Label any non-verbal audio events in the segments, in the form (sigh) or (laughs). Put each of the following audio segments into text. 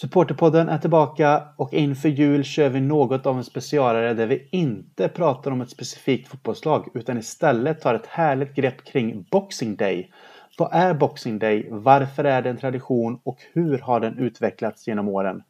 Supporterpodden är tillbaka och inför jul kör vi något av en specialare där vi inte pratar om ett specifikt fotbollslag utan istället tar ett härligt grepp kring Boxing Day. Vad är Boxing Day? Varför är det en tradition och hur har den utvecklats genom åren?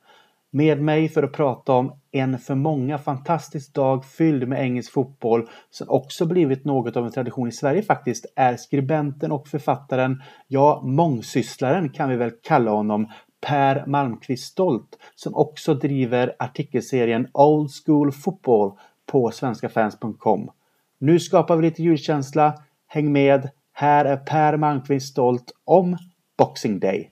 Med mig för att prata om en för många fantastisk dag fylld med engelsk fotboll som också blivit något av en tradition i Sverige faktiskt är skribenten och författaren, ja mångsysslaren kan vi väl kalla honom, Per Malmqvist Stolt som också driver artikelserien Old School Football på svenskafans.com. Nu skapar vi lite julkänsla. Häng med! Här är Per Malmqvist Stolt om Boxing Day.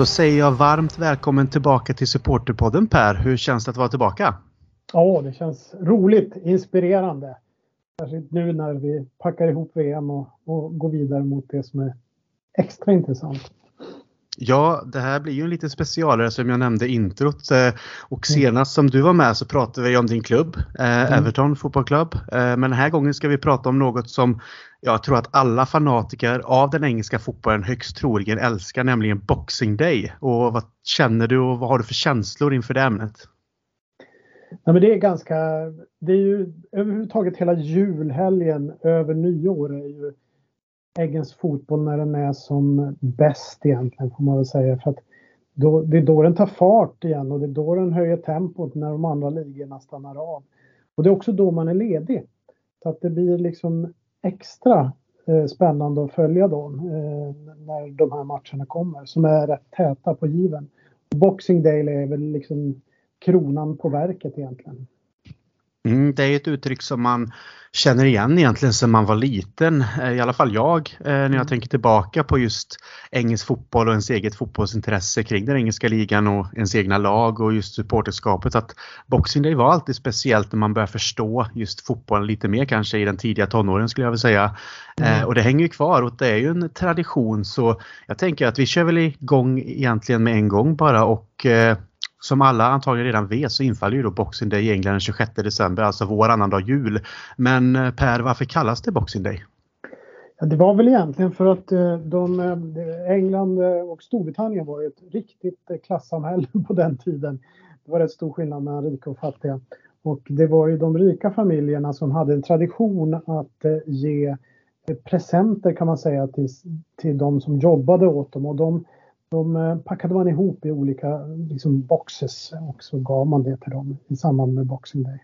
Då säger jag varmt välkommen tillbaka till Supporterpodden Per. Hur känns det att vara tillbaka? Ja, det känns roligt, inspirerande. Särskilt nu när vi packar ihop VM och, och går vidare mot det som är extra intressant. Ja, det här blir ju en liten specialare som jag nämnde introt. Eh, och senast som du var med så pratade vi om din klubb, eh, mm. Everton fotbollsklubb. Eh, men den här gången ska vi prata om något som jag tror att alla fanatiker av den engelska fotbollen högst troligen älskar, nämligen Boxing Day. Och vad känner du och vad har du för känslor inför det ämnet? Nej, men det är ganska, det är ju överhuvudtaget hela julhelgen över nyår är ju engelsk fotboll när den är som bäst egentligen får man väl säga. För att då, det är då den tar fart igen och det är då den höjer tempot när de andra ligorna stannar av. Och det är också då man är ledig. Så att det blir liksom extra eh, spännande att följa då eh, när de här matcherna kommer som är rätt täta på given. Boxing Day är väl liksom kronan på verket egentligen. Mm, det är ett uttryck som man känner igen egentligen sedan man var liten. Eh, I alla fall jag eh, när jag mm. tänker tillbaka på just engelsk fotboll och ens eget fotbollsintresse kring den engelska ligan och ens egna lag och just supporterskapet. Att Boxing Day var alltid speciellt när man börjar förstå just fotbollen lite mer kanske i den tidiga tonåren skulle jag vilja säga. Eh, mm. Och det hänger ju kvar och det är ju en tradition så jag tänker att vi kör väl igång egentligen med en gång bara och som alla antagligen redan vet så infaller ju då Boxing Day i England den 26 december, alltså vår annandag jul. Men eh, Per, varför kallas det Boxing Day? Ja, det var väl egentligen för att eh, de, eh, England och Storbritannien var ett riktigt klassamhälle (laughs) på den tiden. Det var rätt stor skillnad mellan rika och fattiga. Och det var ju de rika familjerna som hade en tradition att ge presenter kan man säga till, till de som jobbade åt dem. Och de de eh, packade man ihop i olika liksom, boxes och så gav man det till dem i samband med Boxing Day.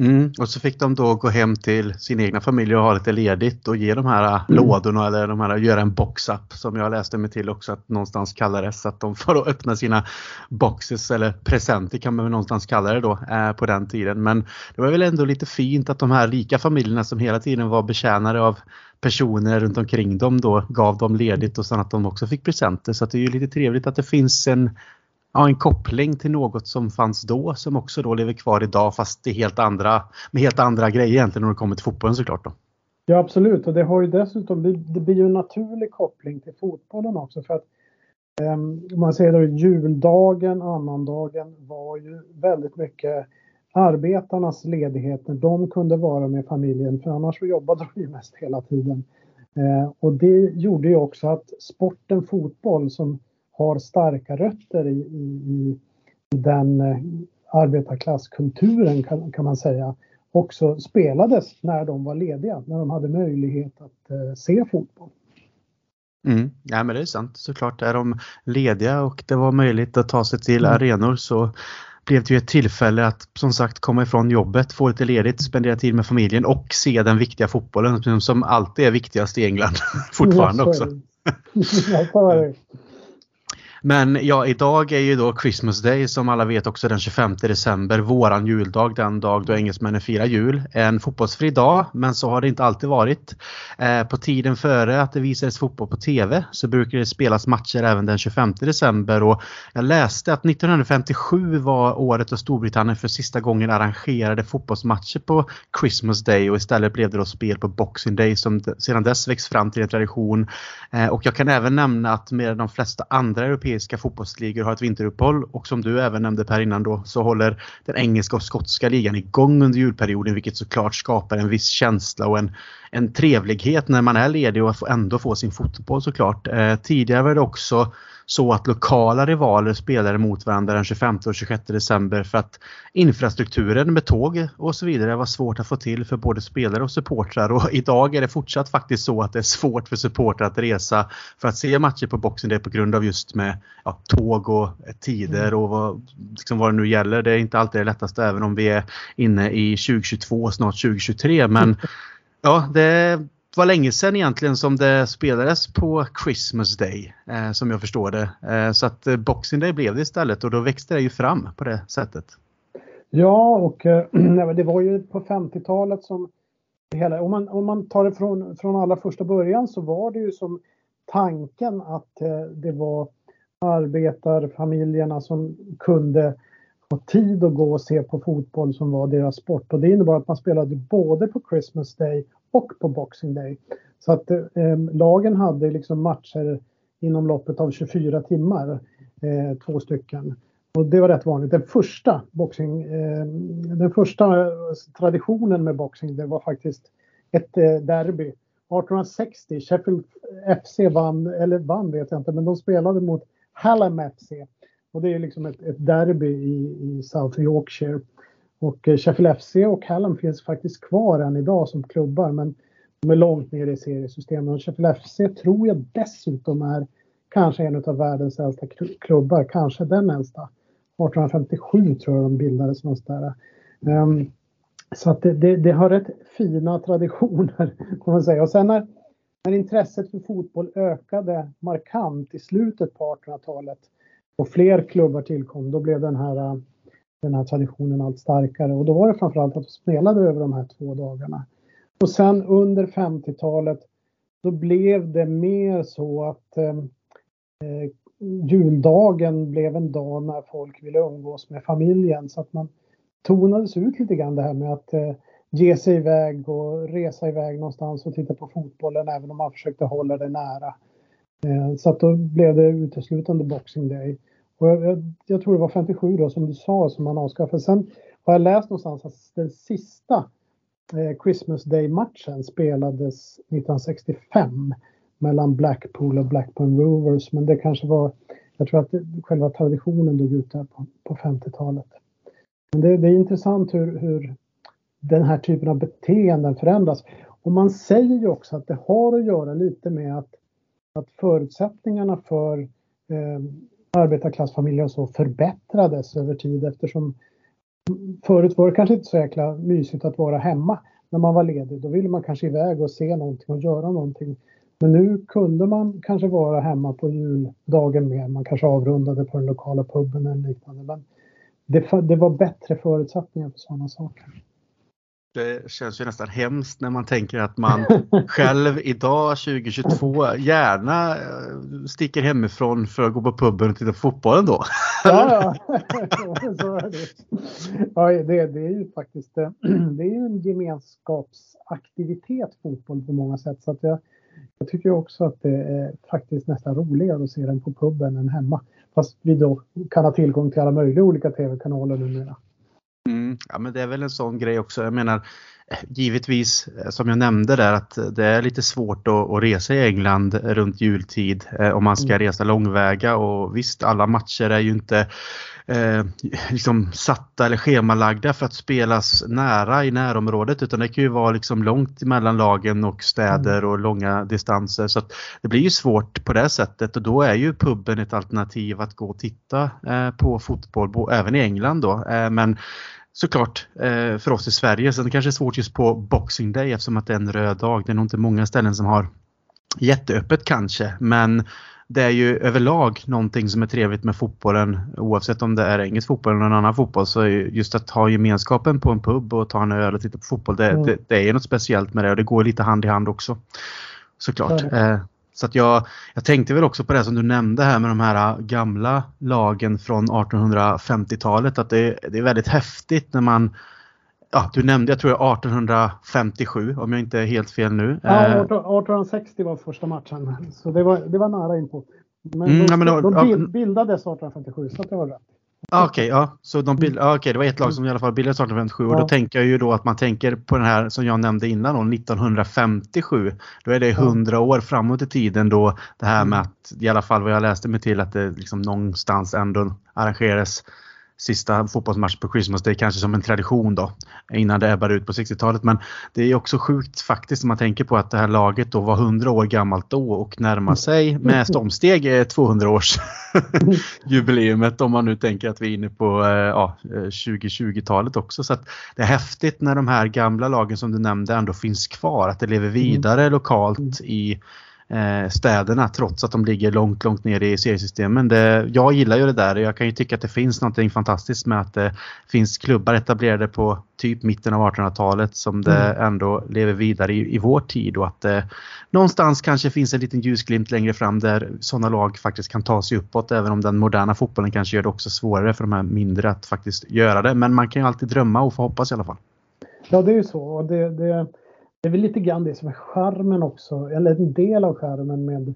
Mm, och så fick de då gå hem till sin egna familj och ha lite ledigt och ge de här mm. lådorna eller de här, göra en box-up som jag läste mig till också att någonstans kallades. Att de får öppna sina boxes eller presenter kan man väl någonstans kalla det då eh, på den tiden. Men det var väl ändå lite fint att de här rika familjerna som hela tiden var betjänade av personer runt omkring dem då gav dem ledigt och sen att de också fick presenter. Så det är ju lite trevligt att det finns en, ja, en koppling till något som fanns då som också då lever kvar idag fast det helt andra, med helt andra grejer egentligen när det kommer till fotbollen såklart. Då. Ja absolut och det har ju dessutom, det blir ju en naturlig koppling till fotbollen också för att um, man säger då juldagen, annandagen var ju väldigt mycket arbetarnas ledighet när de kunde vara med familjen, för annars jobbade de ju mest hela tiden. Eh, och det gjorde ju också att sporten fotboll som har starka rötter i, i, i den eh, arbetarklasskulturen kan, kan man säga, också spelades när de var lediga, när de hade möjlighet att eh, se fotboll. Mm. Ja men det är sant såklart. Är de lediga och det var möjligt att ta sig till mm. arenor så blev det ju ett tillfälle att som sagt komma ifrån jobbet, få lite ledigt, spendera tid med familjen och se den viktiga fotbollen som alltid är viktigast i England (laughs) fortfarande också. (laughs) (laughs) Men ja, idag är ju då Christmas Day som alla vet också den 25 december, våran juldag, den dag då engelsmännen firar jul. En fotbollsfri dag, men så har det inte alltid varit. Eh, på tiden före att det visades fotboll på TV så brukar det spelas matcher även den 25 december och jag läste att 1957 var året då Storbritannien för sista gången arrangerade fotbollsmatcher på Christmas Day och istället blev det då spel på Boxing Day som sedan dess växt fram till en tradition. Eh, och jag kan även nämna att med de flesta andra europeiska Europeiska fotbollsligor har ett vinteruppehåll och som du även nämnde Per innan då så håller den engelska och skotska ligan igång under julperioden vilket såklart skapar en viss känsla och en, en trevlighet när man är ledig och ändå får sin fotboll såklart. Eh, tidigare var det också så att lokala rivaler spelade mot varandra den 25 och 26 december för att infrastrukturen med tåg och så vidare var svårt att få till för både spelare och supportrar och idag är det fortsatt faktiskt så att det är svårt för supportrar att resa för att se matcher på Boxing Day på grund av just med ja, tåg och tider och vad, liksom vad det nu gäller. Det är inte alltid det lättaste även om vi är inne i 2022 snart 2023 men (laughs) ja, det var länge sedan egentligen som det spelades på Christmas Day eh, som jag förstår det. Eh, så att eh, Boxing Day blev det istället och då växte det ju fram på det sättet. Ja, och eh, (clears throat) det var ju på 50-talet som hela, om man, om man tar det från, från allra första början så var det ju som tanken att eh, det var arbetarfamiljerna som kunde tid att gå och se på fotboll som var deras sport. Och det innebar att man spelade både på Christmas Day och på Boxing Day. Så att eh, lagen hade liksom matcher inom loppet av 24 timmar, eh, två stycken. Och det var rätt vanligt. Den första boxing, eh, den första traditionen med boxing, det var faktiskt ett eh, derby. 1860, Sheffield FC vann, eller vann vet jag inte, men de spelade mot Hallam FC. Och det är liksom ett, ett derby i, i South Yorkshire. Och eh, Sheffield FC och Hallam finns faktiskt kvar än idag som klubbar men de är långt ner i seriesystemet. Och Sheffield FC tror jag dessutom är kanske en av världens äldsta klubbar, kanske den äldsta. 1857 tror jag de bildades någonstans där. Um, så att det, det, det, har rätt fina traditioner (laughs) kan man säga. Och sen när, när intresset för fotboll ökade markant i slutet på 1800-talet och fler klubbar tillkom, då blev den här eh, den här traditionen allt starkare. Och då var det framförallt att de spelade över de här två dagarna. Och sen under 50-talet då blev det mer så att eh, eh, juldagen blev en dag när folk ville umgås med familjen så att man tonades ut lite grann det här med att eh, ge sig iväg och resa iväg någonstans och titta på fotbollen även om man försökte hålla det nära. Eh, så att då blev det uteslutande Boxing Day. Och jag, jag, jag, tror det var 57 då som du sa som man avskaffade. Sen har jag läst någonstans att den sista eh, Christmas Day-matchen spelades 1965 mellan Blackpool och Blackburn Rovers. Men det kanske var, jag tror att det, själva traditionen dog ut där på, på 50-talet. Men det, det, är intressant hur, hur den här typen av beteenden förändras. Och man säger ju också att det har att göra lite med att, att förutsättningarna för eh, arbetarklassfamiljer och så förbättrades över tid eftersom förut var det kanske inte så jäkla mysigt att vara hemma när man var ledig. Då ville man kanske iväg och se någonting och göra någonting. Men nu kunde man kanske vara hemma på juldagen mer. Man kanske avrundade på den lokala puben eller liknande. Men det, det var bättre förutsättningar för sådana saker. Det känns ju nästan hemskt när man tänker att man (laughs) själv idag 2022 gärna eh, sticker hemifrån för att gå på puben och titta på fotbollen då. Ja, ja. (laughs) så är det. Ja, det, det är ju faktiskt eh, (clears throat) det är en gemenskapsaktivitet fotboll på många sätt. Så att jag, jag tycker också att det är faktiskt nästan roligare att se den på puben än hemma. Fast vi då kan ha tillgång till alla möjliga olika tv-kanaler numera. Mm, ja, men det är väl en sån grej också. Jag menar, givetvis eh, som jag nämnde där att det är lite svårt att, att resa i England runt jultid eh, om man ska mm. resa långväga och visst alla matcher är ju inte eh, liksom satta eller schemalagda för att spelas nära i närområdet utan det kan ju vara liksom långt mellan lagen och städer mm. och långa distanser så att det blir ju svårt på det sättet och då är ju puben ett alternativ att gå och titta eh, på fotboll även i England då eh, men såklart eh, för oss i Sverige. Så det kanske är svårt just på Boxing Day eftersom att det är en röd dag. Det är nog inte många ställen som har jätteöppet kanske men det är ju överlag någonting som är trevligt med fotbollen oavsett om det är engelsk fotboll eller någon annan fotboll. Så just att ha gemenskapen på en pub och ta en öl och titta på fotboll det, mm. det, det är något speciellt med det och det går lite hand i hand också. Såklart. Mm. Så att jag, jag tänkte väl också på det som du nämnde här med de här gamla lagen från 1850-talet att det, det är väldigt häftigt när man ja, du nämnde, jag tror 1857 om jag inte är helt fel nu. Ja, 1860 eh, var första matchen. Så det var, det var nära inpå. Men mm, de, men då, de bild, ja, bildades 1857 så det var rätt. Okej, okay, ja. Så de bild, ah, okay, det var ett lag som i alla fall bildades 1857 ja. och då tänker jag ju då att man tänker på den här som jag nämnde innan då, 1957. Då är det 100 år framåt i tiden då det här med att i alla fall vad jag läste mig till att det liksom någonstans ändå arrangeras sista fotbollsmatch på Christmas Day kanske som en tradition då innan det ebbade ut på 60-talet. Men det är också sjukt faktiskt om man tänker på att det här laget då var 100 år gammalt då och närmar sig med stormsteg 200 års (laughs) jubileumet om man nu tänker att vi är inne på eh, ja, 2020-talet också. Så det är häftigt när de här gamla lagen som du nämnde ändå finns kvar, att det lever vidare mm. lokalt i städerna trots att de ligger långt, långt ner i seriesystemen. Det, jag gillar ju det där. Jag kan ju tycka att det finns något fantastiskt med att det finns klubbar etablerade på typ mitten av 1800-talet som det mm. ändå lever vidare i, i vår tid och att det någonstans kanske finns en liten ljusglimt längre fram där sådana lag faktiskt kan ta sig uppåt även om den moderna fotbollen kanske gör det också svårare för de här mindre att faktiskt göra det. Men man kan ju alltid drömma och få hoppas i alla fall. Ja, det är ju så. Det, det, det är väl lite grann det som är charmen också, eller en del av charmen med,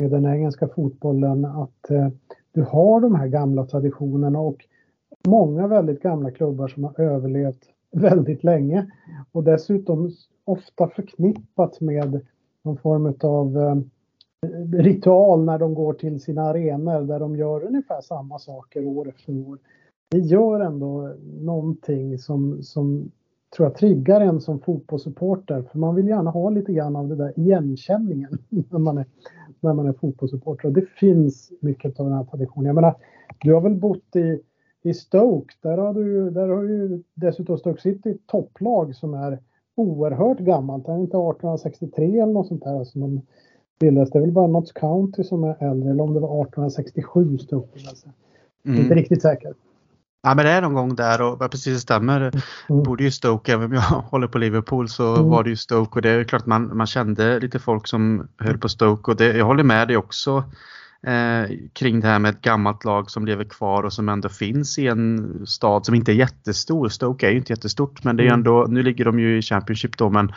med den engelska fotbollen, att eh, du har de här gamla traditionerna och många väldigt gamla klubbar som har överlevt (laughs) väldigt länge och dessutom ofta förknippat med någon form av eh, ritual när de går till sina arenor där de gör ungefär samma saker år efter år. Det gör ändå någonting som, som tror jag triggar en som fotbollssupporter. För man vill gärna ha lite grann av det där igenkänningen (laughs) när man är, när man är fotbollssupporter. Och det finns mycket av den här traditionen. Jag menar, du har väl bott i, i Stoke. Där har du, där har ju dessutom Stoke City topplag som är oerhört gammalt. Det är inte 1863 eller något sånt där som de bildades. Det är väl bara Notts County som är äldre. Eller om det var 1867 Stoke bildades. Mm. Inte riktigt säker. Ja men det är någon gång där och precis det stämmer. Mm. Borde ju Stoke, även om jag (laughs) håller på Liverpool så mm. var det ju Stoke och det är klart man, man kände lite folk som höll på Stoke och det, jag håller med dig också eh, kring det här med ett gammalt lag som lever kvar och som ändå finns i en stad som inte är jättestor. Stoke är ju inte jättestort men det är mm. ändå, nu ligger de ju i Championship då men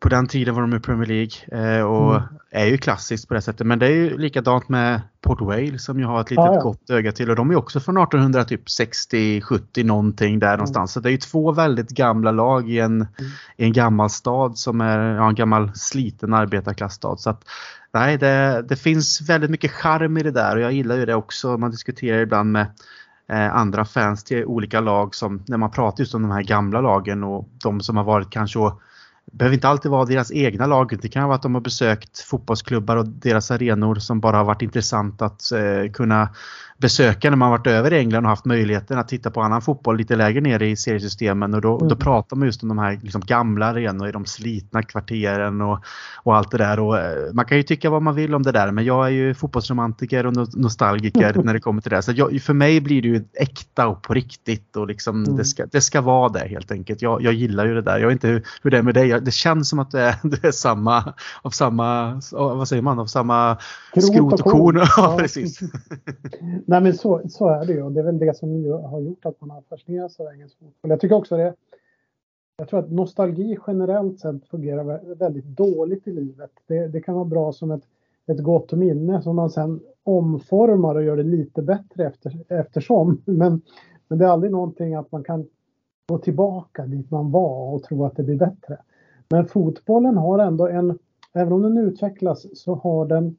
på den tiden var de i Premier League eh, och mm. är ju klassiskt på det sättet. Men det är ju likadant med Port Vale som ju har ett litet ah, ja. gott öga till och de är också från 1860, 70 någonting där mm. någonstans. Så det är ju två väldigt gamla lag i en, mm. i en gammal stad som är ja, en gammal sliten arbetarklassstad. Så att, nej, det, det finns väldigt mycket charm i det där och jag gillar ju det också. Man diskuterar ibland med eh, andra fans till olika lag som när man pratar just om de här gamla lagen och de som har varit kanske och behöver inte alltid vara deras egna lag. Det kan vara att de har besökt fotbollsklubbar och deras arenor som bara har varit intressant att eh, kunna besöka när man varit över i England och haft möjligheten att titta på annan fotboll lite lägre ner i seriesystemen och då, mm. då pratar man just om de här liksom gamla arenorna i de slitna kvarteren och, och allt det där. Och, eh, man kan ju tycka vad man vill om det där men jag är ju fotbollsromantiker och nostalgiker (laughs) när det kommer till det. Så jag, för mig blir det ju äkta och på riktigt och liksom mm. det, ska, det ska vara det helt enkelt. Jag, jag gillar ju det där. Jag vet inte hur, hur det är med dig. Det känns som att det är, (laughs) det är samma, av samma, vad säger man, av samma skrot och korn. (laughs) Ja, precis. Nej men så, så är det ju och det är väl det som har gjort att man har fascinerats av engelsk fotboll. Jag tycker också det jag tror att nostalgi generellt sett fungerar väldigt dåligt i livet. Det, det kan vara bra som ett, ett gott minne som man sen omformar och gör det lite bättre efter, eftersom. Men, men det är aldrig någonting att man kan gå tillbaka dit man var och tro att det blir bättre. Men fotbollen har ändå en, även om den utvecklas så har den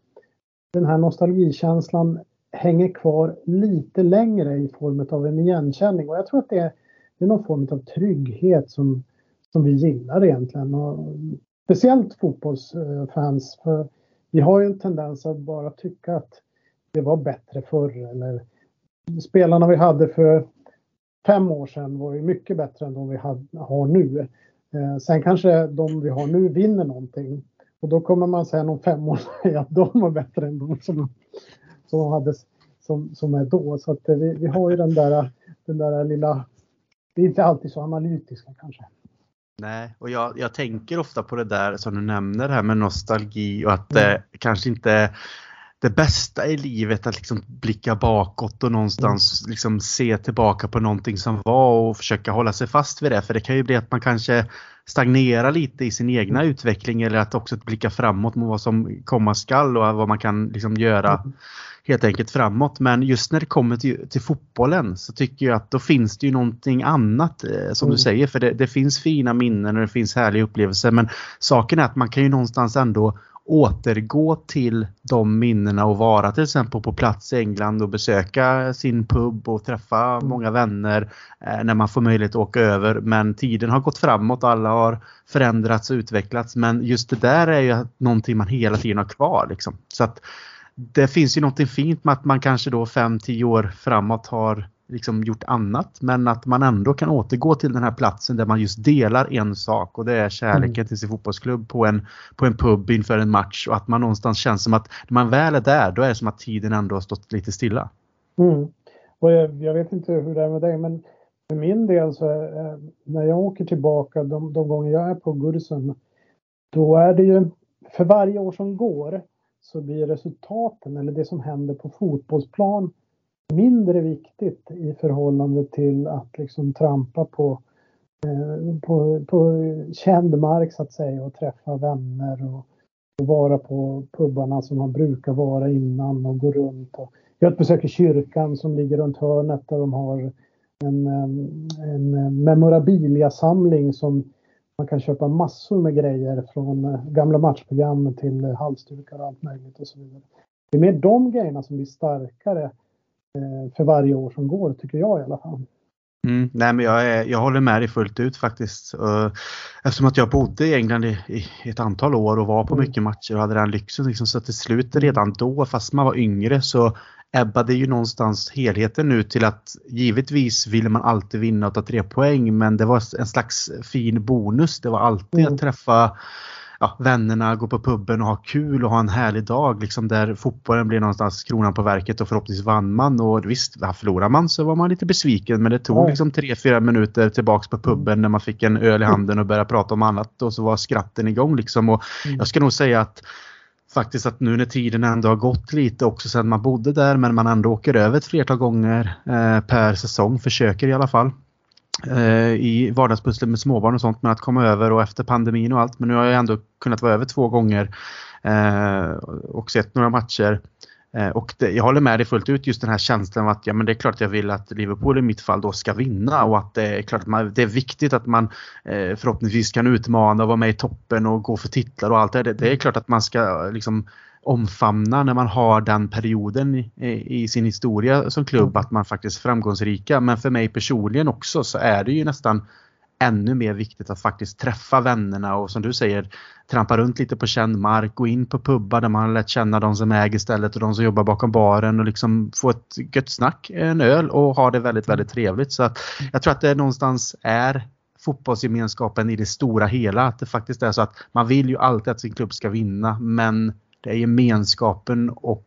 den här nostalgikänslan hänger kvar lite längre i form av en igenkänning. Och jag tror att det är, det är någon form av trygghet som, som vi gillar egentligen. Och speciellt fotbollsfans. För vi har ju en tendens att bara tycka att det var bättre förr. Eller spelarna vi hade för fem år sedan var ju mycket bättre än de vi har nu. Eh, sen kanske de vi har nu vinner någonting. Och då kommer man sen om fem år (laughs) säga att de var bättre än de som, som, hade, som, som är då. Så att vi, vi har ju den där, den där lilla... Vi är inte alltid så analytiska kanske. Nej, och jag, jag tänker ofta på det där som du nämner det här med nostalgi och att det mm. kanske inte det bästa i livet att liksom blicka bakåt och någonstans mm. liksom se tillbaka på någonting som var och försöka hålla sig fast vid det. För det kan ju bli att man kanske stagnerar lite i sin egna mm. utveckling eller att också blicka framåt mot vad som komma skall och vad man kan liksom göra mm. helt enkelt framåt. Men just när det kommer till, till fotbollen så tycker jag att då finns det ju någonting annat eh, som du säger. För det, det, finns fina minnen och det finns härliga upplevelser men saken är att man kan ju någonstans ändå återgå till de minnena och vara till exempel på plats i England och besöka sin pub och träffa mm. många vänner eh, när man får möjlighet att åka över. Men tiden har gått framåt, alla har förändrats och utvecklats. Men just det där är ju någonting man hela tiden har kvar. Liksom. Så att det finns ju någonting fint med att man kanske då 5-10 år framåt har liksom gjort annat men att man ändå kan återgå till den här platsen där man just delar en sak och det är kärleken mm. till sin fotbollsklubb på en, på en pub inför en match och att man någonstans känns som att när man väl är där då är det som att tiden ändå har stått lite stilla. Mm. Och jag, jag, vet inte hur det är med dig men för min del så är, när jag åker tillbaka de, de gånger jag är på Gursen då är det ju för varje år som går så blir resultaten eller det som händer på fotbollsplan mindre viktigt i förhållande till att liksom trampa på, eh, på, på känd mark så att säga och träffa vänner och, och vara på pubarna som man brukar vara innan och gå runt. Och, jag besöker kyrkan som ligger runt hörnet där de har en, en memorabiliasamling som man kan köpa massor med grejer från eh, gamla matchprogram till halsdukar och allt möjligt och så vidare. Det är mer de grejerna som blir starkare för varje år som går, tycker jag i alla fall. Mm, nej men jag, är, jag håller med dig fullt ut faktiskt. Eftersom att jag bodde i England i, i ett antal år och var på mm. mycket matcher och hade den lyxen. Liksom, så till slut redan då, fast man var yngre, så ebbade ju någonstans helheten ut till att givetvis ville man alltid vinna och ta tre poäng men det var en slags fin bonus. Det var alltid mm. att träffa ja, vännerna, gå på puben och ha kul och ha en härlig dag. Liksom där fotbollen blev någonstans kronan på verket och förhoppningsvis vann man. Och visst, förlorar man så var man lite besviken men det tog liksom 3-4 minuter tillbaks på puben när man fick en öl i handen och började prata om annat och så var skratten igång liksom. Och mm. jag ska nog säga att faktiskt att nu när tiden ändå har gått lite också sedan man bodde där men man ändå åker över ett flertal gånger eh, per säsong, försöker i alla fall. Eh, i vardagspusslet med småbarn och sånt men att komma över och efter pandemin och allt. Men nu har jag ändå kunnat vara över två gånger eh, och sett några matcher. Eh, och det, jag håller med dig fullt ut just den här känslan av att ja, men det är klart att jag vill att Liverpool i mitt fall då ska vinna och att det är klart att man, det är viktigt att man eh, förhoppningsvis kan utmana och vara med i toppen och gå för titlar och allt det. Det är klart att man ska liksom omfamna när man har den perioden i, i, sin historia som klubb att man faktiskt är framgångsrika. Men för mig personligen också så är det ju nästan ännu mer viktigt att faktiskt träffa vännerna och som du säger trampa runt lite på känd mark, gå in på pubbar där man har lärt känna de som äger stället och de som jobbar bakom baren och liksom få ett gött snack, en öl och ha det väldigt, väldigt trevligt. Så att jag tror att det någonstans är fotbollsgemenskapen i det stora hela. Att det faktiskt är så att man vill ju alltid att sin klubb ska vinna men det är gemenskapen och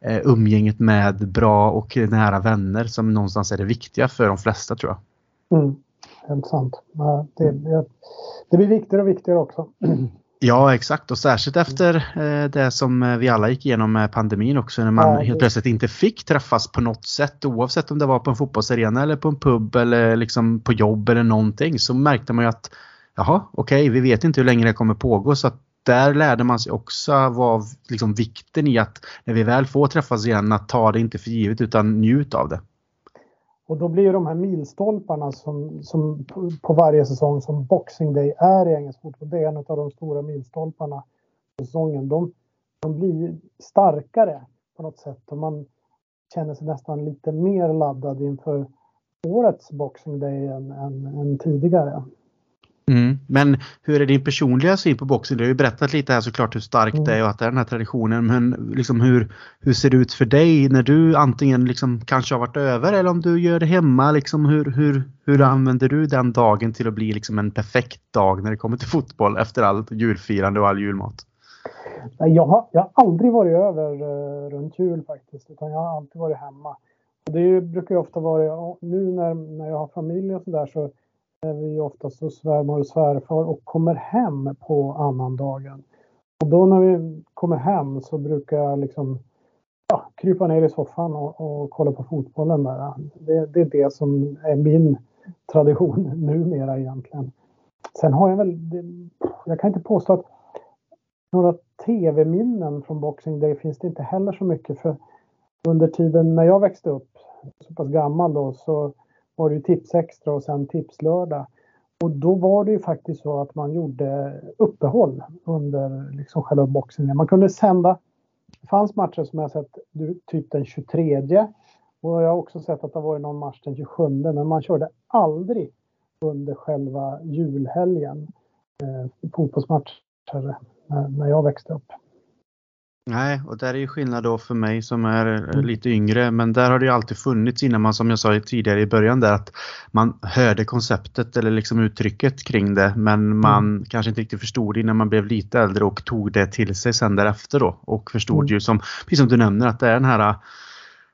eh, umgänget med bra och nära vänner som någonstans är det viktiga för de flesta tror jag. Mm, helt sant. Det, det, det blir viktigare och viktigare också. (clears throat) Ja exakt och särskilt efter eh, det som vi alla gick igenom med pandemin också när man ja, helt plötsligt inte fick träffas på något sätt oavsett om det var på en fotbollsarena eller på en pub eller liksom på jobb eller någonting så märkte man ju att jaha okej okay, vi vet inte hur länge det kommer pågå så att där lärde man sig också vad liksom, vikten i att när vi väl får träffas igen att ta det inte för givet utan njut av det. Och då blir ju de här milstolparna som, som på varje säsong som Boxing Day är i engelsk fotboll, det är en av de stora milstolparna på säsongen. De, de blir starkare på något sätt och man känner sig nästan lite mer laddad inför årets Boxing Day än, än, än tidigare. Mm. Men hur är din personliga syn på boxning? Du har ju berättat lite här såklart hur starkt mm. det är och att det är den här traditionen. Men liksom hur, hur ser det ut för dig när du antingen liksom kanske har varit över eller om du gör det hemma? Liksom hur, hur, hur använder du den dagen till att bli liksom en perfekt dag när det kommer till fotboll efter allt julfirande och all julmat? jag, har, jag har aldrig varit över uh, runt jul faktiskt, utan jag har alltid varit hemma. Det brukar ju ofta vara, nu när, när jag har familj och sådär så är vi oftast hos svärmor och svärfar och kommer hem på annandagen. Och då när vi kommer hem så brukar jag liksom ja, krypa ner i soffan och, och kolla på fotbollen där. Det, det, är det som är min tradition (laughs) numera egentligen. Sen har jag väl, jag kan inte påstå att några tv-minnen från Boxing Day finns det inte heller så mycket för under tiden när jag växte upp, så pass gammal då, så var det tips Tipsextra och sen Tipslördag. Och då var det ju faktiskt så att man gjorde uppehåll under liksom själva boxningen. Man kunde sända, det fanns matcher som jag sett typ den 23 och jag har också sett att det var någon match den 27 men man körde aldrig under själva julhelgen eh, fotbollsmatcher när, när jag växte upp. Nej, och där är ju skillnad då för mig som är eh, mm. lite yngre. Men där har det ju alltid funnits innan man, som jag sa tidigare i början där, att man hörde konceptet eller liksom uttrycket kring det. Men man mm. kanske inte riktigt förstod det innan man blev lite äldre och tog det till sig sen därefter då. Och förstod mm. ju som, precis som du nämner, att det är den här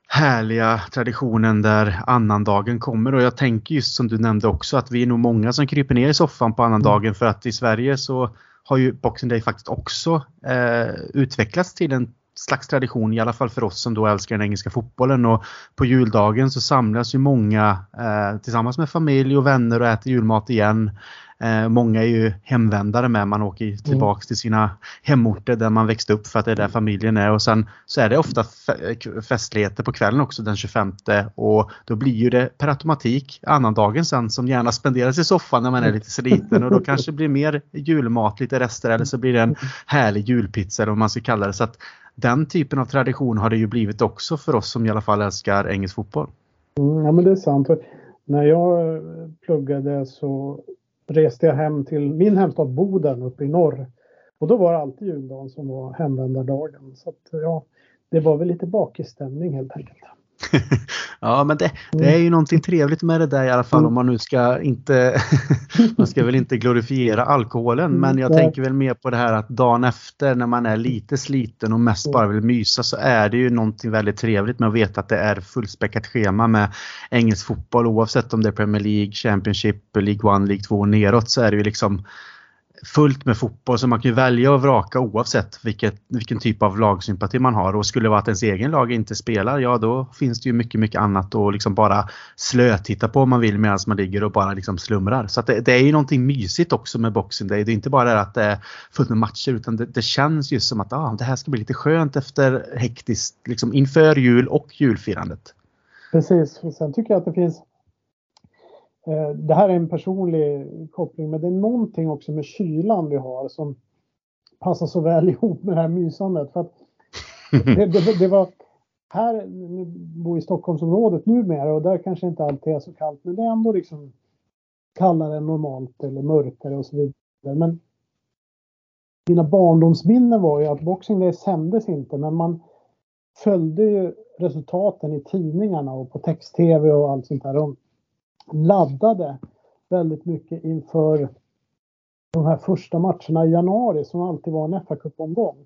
härliga traditionen där annandagen kommer och jag tänker just som du nämnde också att vi är nog många som kryper ner i soffan på annandagen mm. för att i Sverige så har ju Boxing Day faktiskt också eh, utvecklats till en slags tradition, i alla fall för oss som då älskar den engelska fotbollen. Och på juldagen så samlas ju många eh, tillsammans med familj och vänner och äter julmat igen. Eh, många är ju hemvändare med. Man åker mm. tillbaks till sina hemorter där man växte upp för att det är där familjen är. Och sen så är det ofta festligheter på kvällen också den 25 och då blir ju det per automatik annandagen sen som gärna spenderas i soffan när man är lite sliten och då kanske det blir mer julmat, lite rester eller så blir det en härlig julpizza eller vad man ska kalla det. Så att den typen av tradition har det ju blivit också för oss som i alla fall älskar engelsk fotboll. Mm, ja men det är sant. När jag pluggade så reste jag hem till min hemstad Boden uppe i norr. Och då var det alltid juldagen som var hemvändardagen. Så att, ja, det var väl lite bakisstämning helt enkelt. (laughs) ja men det, det, är ju någonting trevligt med det där i alla fall mm. om man nu ska inte (laughs) Man ska väl inte glorifiera alkoholen men jag tänker väl mer på det här att dagen efter när man är lite sliten och mest bara vill mysa så är det ju någonting väldigt trevligt med att veta att det är fullspäckat schema med engelsk fotboll oavsett om det är Premier League, Championship, League 1, League 2 neråt så är det ju liksom fullt med fotboll så man kan ju välja och vraka oavsett vilket, vilken typ av lagsympati man har. Och skulle det vara att ens egen lag inte spelar, ja då finns det ju mycket, mycket annat att liksom bara slötitta på om man vill medan man ligger och bara liksom slumrar. Så det, det, är ju någonting mysigt också med Boxing Day. Det är inte bara det att det är fullt med matcher utan det, det känns ju som att ah, det här ska bli lite skönt efter hektiskt, liksom inför jul och julfirandet. Precis, sen tycker jag att det finns det här är en personlig koppling, men det är någonting också med kylan vi har som passar så väl (laughs) ihop med det här mysandet. För att (laughs) det, det, det var här, nu bor i Stockholmsområdet numera och där kanske inte alltid är så kallt, men det är ändå liksom kallare än normalt eller mörkare och så vidare. Men mina barndomsminnen var ju att Boxing Day sändes inte, men man följde ju resultaten i tidningarna och på text-tv och allt sånt där laddade väldigt mycket inför de här första matcherna i januari som alltid var en fa Cup-omgång.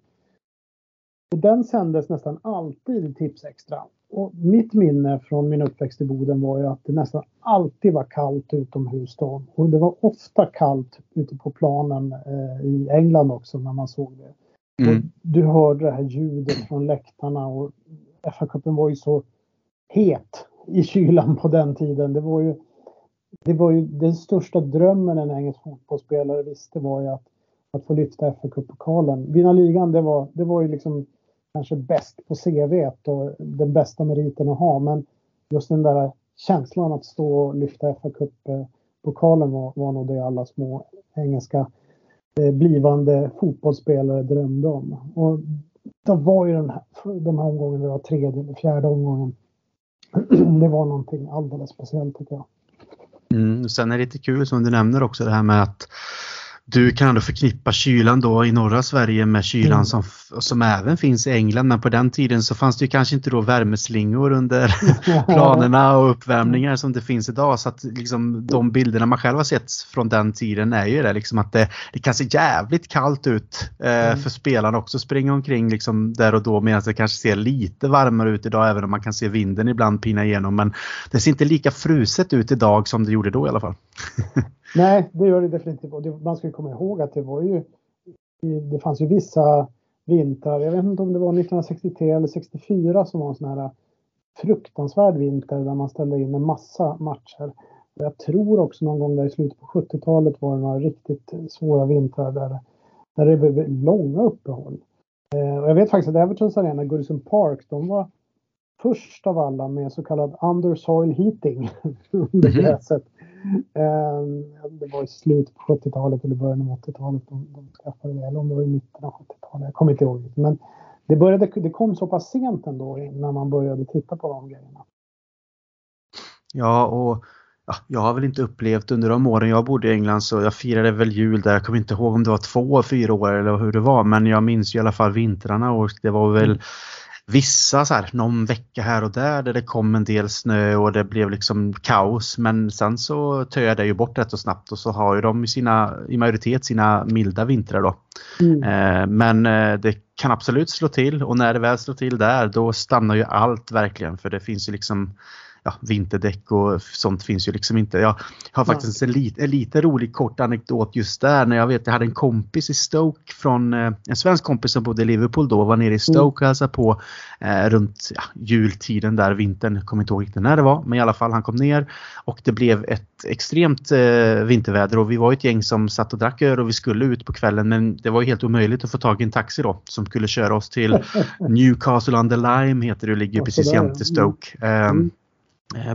Och den sändes nästan alltid i Tips Extra. Och mitt minne från min uppväxt i Boden var ju att det nästan alltid var kallt utomhus då. Och det var ofta kallt ute på planen eh, i England också när man såg det. Mm. du hörde det här ljudet från läktarna och FA-cupen var ju så het i kylan på den tiden. Det var ju det var ju den största drömmen en engelsk fotbollsspelare visste var ju att, att få lyfta fa Cup-pokalen. Vinna ligan, det var, det var ju liksom kanske bäst på CV och den bästa meriten att ha. Men just den där känslan att stå och lyfta fa Cup-pokalen var, var nog det alla små engelska eh, blivande fotbollsspelare drömde om. Och det var ju den här, de här omgångarna, det var tredje eller fjärde omgången. (clears throat) det var någonting alldeles speciellt tycker jag. Mm. Sen är det lite kul som du nämner också det här med att du kan ändå förknippa kylan då i norra Sverige med kylan mm. som, som även finns i England. Men på den tiden så fanns det ju kanske inte då värmeslingor under (laughs) planerna och uppvärmningar som det finns idag. Så att liksom, de bilderna man själv har sett från den tiden är ju det liksom att det, det kan se jävligt kallt ut eh, mm. för spelarna också springa omkring liksom där och då medan det kanske ser lite varmare ut idag även om man kan se vinden ibland pina igenom. Men det ser inte lika fruset ut idag som det gjorde då i alla fall. (laughs) Nej, det gör det definitivt. Och man ska komma ihåg att det var ju, det fanns ju vissa vintrar, jag vet inte om det var 1963 eller 64 som var en sån här fruktansvärd vinter där man ställde in en massa matcher. Jag tror också någon gång där i slutet på 70-talet var det några riktigt svåra vintrar där, där det blev långa uppehåll. Eh, och jag vet faktiskt att Evertons arena, Goodison Park, de var först av alla med så kallad undersoil heating (laughs) under mhm. gräset. Mm. Det var i slutet på 70-talet eller början av 80-talet de, de skaffade det. Eller om det var i mitten av 70-talet. Jag kommer inte ihåg. Men det, började, det kom så pass sent ändå när man började titta på de grejerna. Ja, och ja, jag har väl inte upplevt under de åren jag bodde i England så jag firade väl jul där. Jag kommer inte ihåg om det var två, fyra år eller hur det var. Men jag minns i alla fall vintrarna och det var väl mm vissa så här, någon vecka här och där där det kom en del snö och det blev liksom kaos. Men sen så töade det ju bort rätt så snabbt och så har ju de i, sina, i majoritet sina milda vintrar då. Mm. Eh, men eh, det kan absolut slå till och när det väl slår till där då stannar ju allt verkligen för det finns ju liksom ja, vinterdäck och sånt finns ju liksom inte. Jag har faktiskt en, lit, en lite rolig kort anekdot just där när jag vet jag hade en kompis i Stoke från eh, en svensk kompis som bodde i Liverpool då var nere i mm. Stoke och hälsade på eh, runt ja, jultiden där vintern, jag kommer inte ihåg riktigt när det var men i alla fall han kom ner och det blev ett extremt eh, vinterväder och vi var ett gäng som satt och drack öl och vi skulle ut på kvällen men det var helt omöjligt att få tag i en taxi då som skulle köra oss till (laughs) Newcastle under Lime heter det och ligger precis jämte Stoke. Mm. Eh,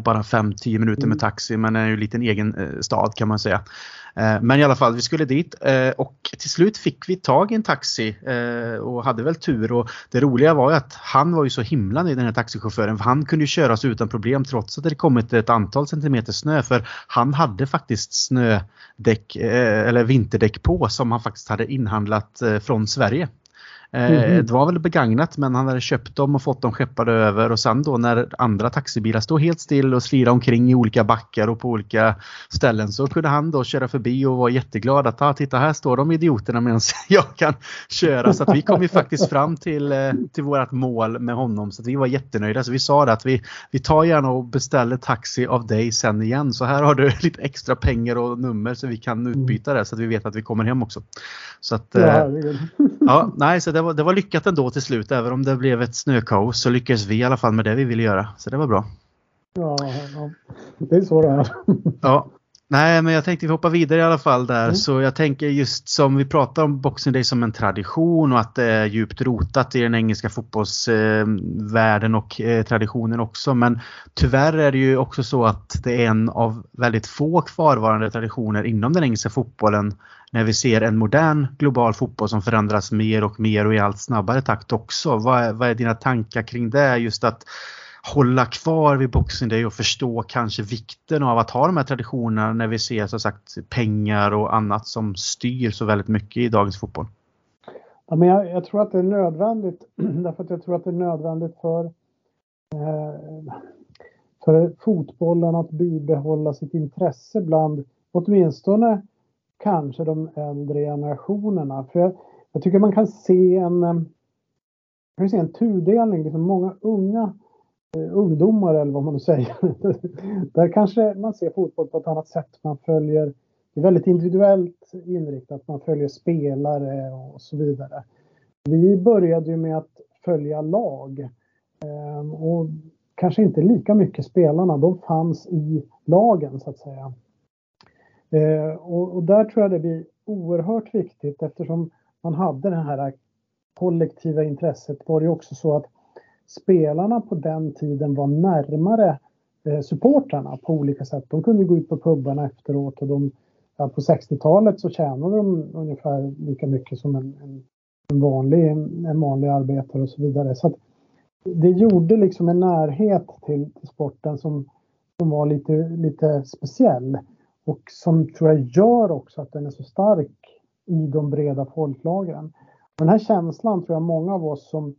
bara 5-10 minuter med mm. taxi men är ju en liten egen eh, stad kan man säga. Eh, men i alla fall, vi skulle dit och till slut fick vi tag i en taxi och hade väl tur. Och det roliga var ju att han var ju så himla nöjd den här taxichauffören för han kunde ju köra oss utan problem trots att det kommit ett antal centimeter snö för han hade faktiskt snödäck eller vinterdäck på som han faktiskt hade inhandlat från Sverige. Mm. Det var väl begagnat men han hade köpt dem och fått dem skeppade över och sen då när andra taxibilar stod helt still och slira omkring i olika backar och på olika ställen så kunde han då köra förbi och vara jätteglad att ah, titta här står de idioterna medan (laughs) jag kan köra. Så att vi kom ju faktiskt fram till, eh, till vårt mål med honom så vi var jättenöjda. Så vi sa det att vi, vi tar gärna och beställer taxi av dig sen igen. Så här har du (laughs) lite extra pengar och nummer så vi kan utbyta det så att vi vet att vi kommer hem också. Så att, ja, eh, ja, nej, så det var, det var lyckat ändå till slut. Även om det blev ett snökaos så lyckades vi i alla fall med det vi ville göra. Så det var bra. Ja, ja. det är så det är. ja. Nej, men jag tänkte vi hoppar vidare i alla fall där. Mm. Så jag tänker just som vi pratar om Boxing Day som en tradition och att det är djupt rotat i den engelska fotbollsvärlden och eh, traditionen också. Men tyvärr är det ju också så att det är en av väldigt få kvarvarande traditioner inom den engelska fotbollen när vi ser en modern global fotboll som förändras mer och mer och i allt snabbare takt också. Vad är, vad är dina tankar kring det? Just att hålla kvar vid Boxing Day och förstå kanske vikten av att ha de här traditionerna när vi ser som sagt pengar och annat som styr så väldigt mycket i dagens fotboll. Ja, men jag, jag tror att det är nödvändigt (clears throat) därför att jag tror att det är nödvändigt för eh, för fotbollen att bibehålla sitt intresse bland åtminstone kanske de äldre generationerna. För jag, jag tycker man kan se en, eh, kan se en tudelning. Liksom många unga Eh, ungdomar eller vad man nu säger. (laughs) Där kanske man ser fotboll på ett annat sätt. Man följer, det är väldigt individuellt inriktat. Man följer spelare och så vidare. Vi började ju med att följa lag. Ehm, och kanske inte lika mycket spelarna. De fanns i lagen så att säga. Eh, och, och, där tror jag det blir oerhört viktigt eftersom man hade det här kollektiva intresset var det också så att spelarna på den tiden var närmare eh, supportrarna på olika sätt. De kunde gå ut på pubarna efteråt och de, ja, på 60-talet så tjänade de ungefär lika mycket som en, en, en, vanlig, en vanlig arbetare och så vidare. Så det gjorde liksom en närhet till, till sporten som, som var lite, lite speciell och som tror jag gör också att den är så stark i de breda folklagren. Den här känslan tror jag många av oss som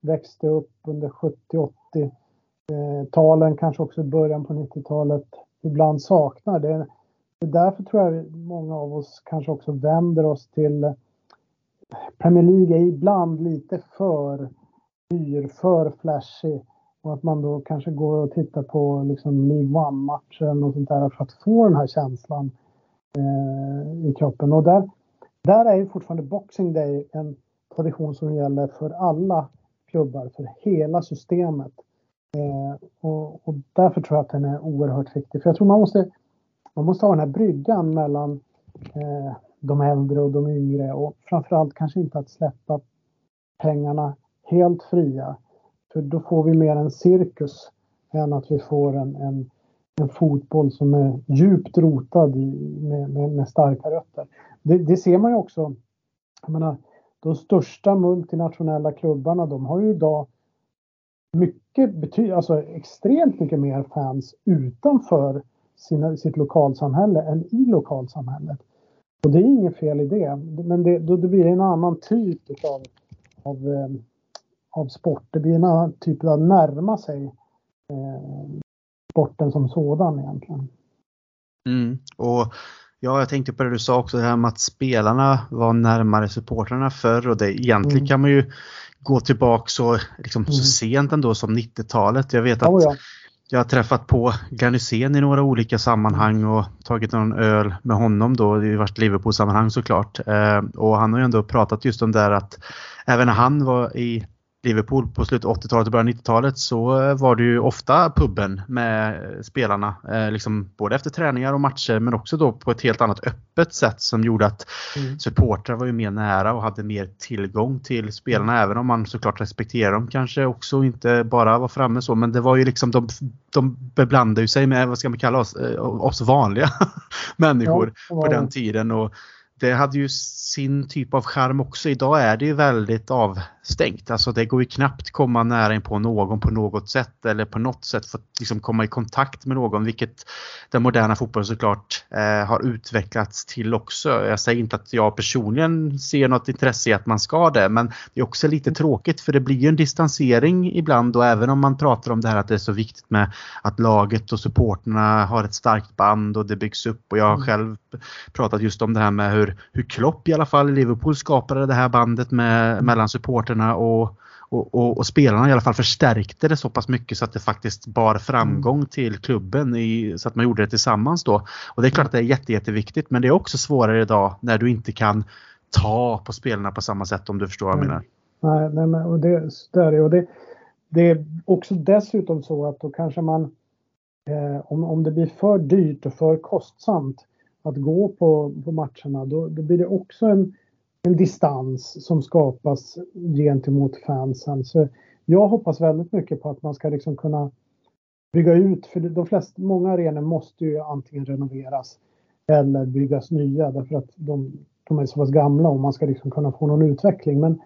växte upp under 70-80-talen, eh, kanske också början på 90-talet, ibland saknar. Det är, det därför tror jag många av oss kanske också vänder oss till eh, Premier League är ibland lite för dyr, för flashig. Och att man då kanske går och tittar på liksom League One-matchen och sånt där för att få den här känslan eh, i kroppen. Och där, där är ju fortfarande Boxing Day en tradition som gäller för alla klubbar, för hela systemet. Eh, och, och, därför tror jag att den är oerhört viktig. För jag tror man måste, man måste ha den här bryggan mellan eh, de äldre och de yngre och framförallt kanske inte att släppa pengarna helt fria. För då får vi mer en cirkus än att vi får en, en, en fotboll som är djupt rotad i, med, med, med starka rötter. Det, det, ser man ju också. Jag menar, de största multinationella klubbarna de har ju idag mycket, bety alltså extremt mycket mer fans utanför sina, sitt lokalsamhälle än i lokalsamhället. Och det är inget fel i det, men det, då, det blir en annan typ av, av, eh, av sport. Det blir en annan typ av att närma sig eh, sporten som sådan egentligen. Mm. Och Ja, jag tänkte på det du sa också, det här med att spelarna var närmare supportrarna förr och det egentligen mm. kan man ju gå tillbaka så, liksom, mm. så sent ändå som 90-talet. Jag vet att oh ja. jag har träffat på Garnysén i några olika sammanhang och tagit någon öl med honom då, i vart Liverpool-sammanhang såklart. Eh, och han har ju ändå pratat just om det där att även när han var i Liverpool på slutet av 80-talet och början av 90-talet så var det ju ofta puben med spelarna. Eh, liksom både efter träningar och matcher men också då på ett helt annat öppet sätt som gjorde att mm. supportrar var ju mer nära och hade mer tillgång till spelarna mm. även om man såklart respekterar dem kanske också inte bara var framme så men det var ju liksom de, de beblandade ju sig med vad ska man kalla oss, eh, oss vanliga (laughs) människor ja, på den tiden och det hade ju sin typ av charm också. Idag är det ju väldigt avstängt. Alltså det går ju knappt komma nära in på någon på något sätt eller på något sätt få liksom komma i kontakt med någon vilket den moderna fotbollen såklart eh, har utvecklats till också. Jag säger inte att jag personligen ser något intresse i att man ska det men det är också lite tråkigt för det blir ju en distansering ibland och även om man pratar om det här att det är så viktigt med att laget och supporterna har ett starkt band och det byggs upp och jag har mm. själv pratat just om det här med hur, hur Klopp alla fall i Liverpool skapade det här bandet med, mellan supporterna och, och, och, och, spelarna i alla fall förstärkte det så pass mycket så att det faktiskt bar framgång mm. till klubben i, så att man gjorde det tillsammans då. Och det är klart att det är jätte, jätteviktigt men det är också svårare idag när du inte kan ta på spelarna på samma sätt om du förstår vad jag menar. Nej, nej men och det, det, är, och det, det är också dessutom så att då kanske man eh, om, om det blir för dyrt och för kostsamt att gå på, på matcherna, då, då blir det också en, en distans som skapas gentemot fansen. Så jag hoppas väldigt mycket på att man ska liksom kunna bygga ut, för de flesta, många arenor måste ju antingen renoveras eller byggas nya därför att de, de är så pass gamla och man ska liksom kunna få någon utveckling. Men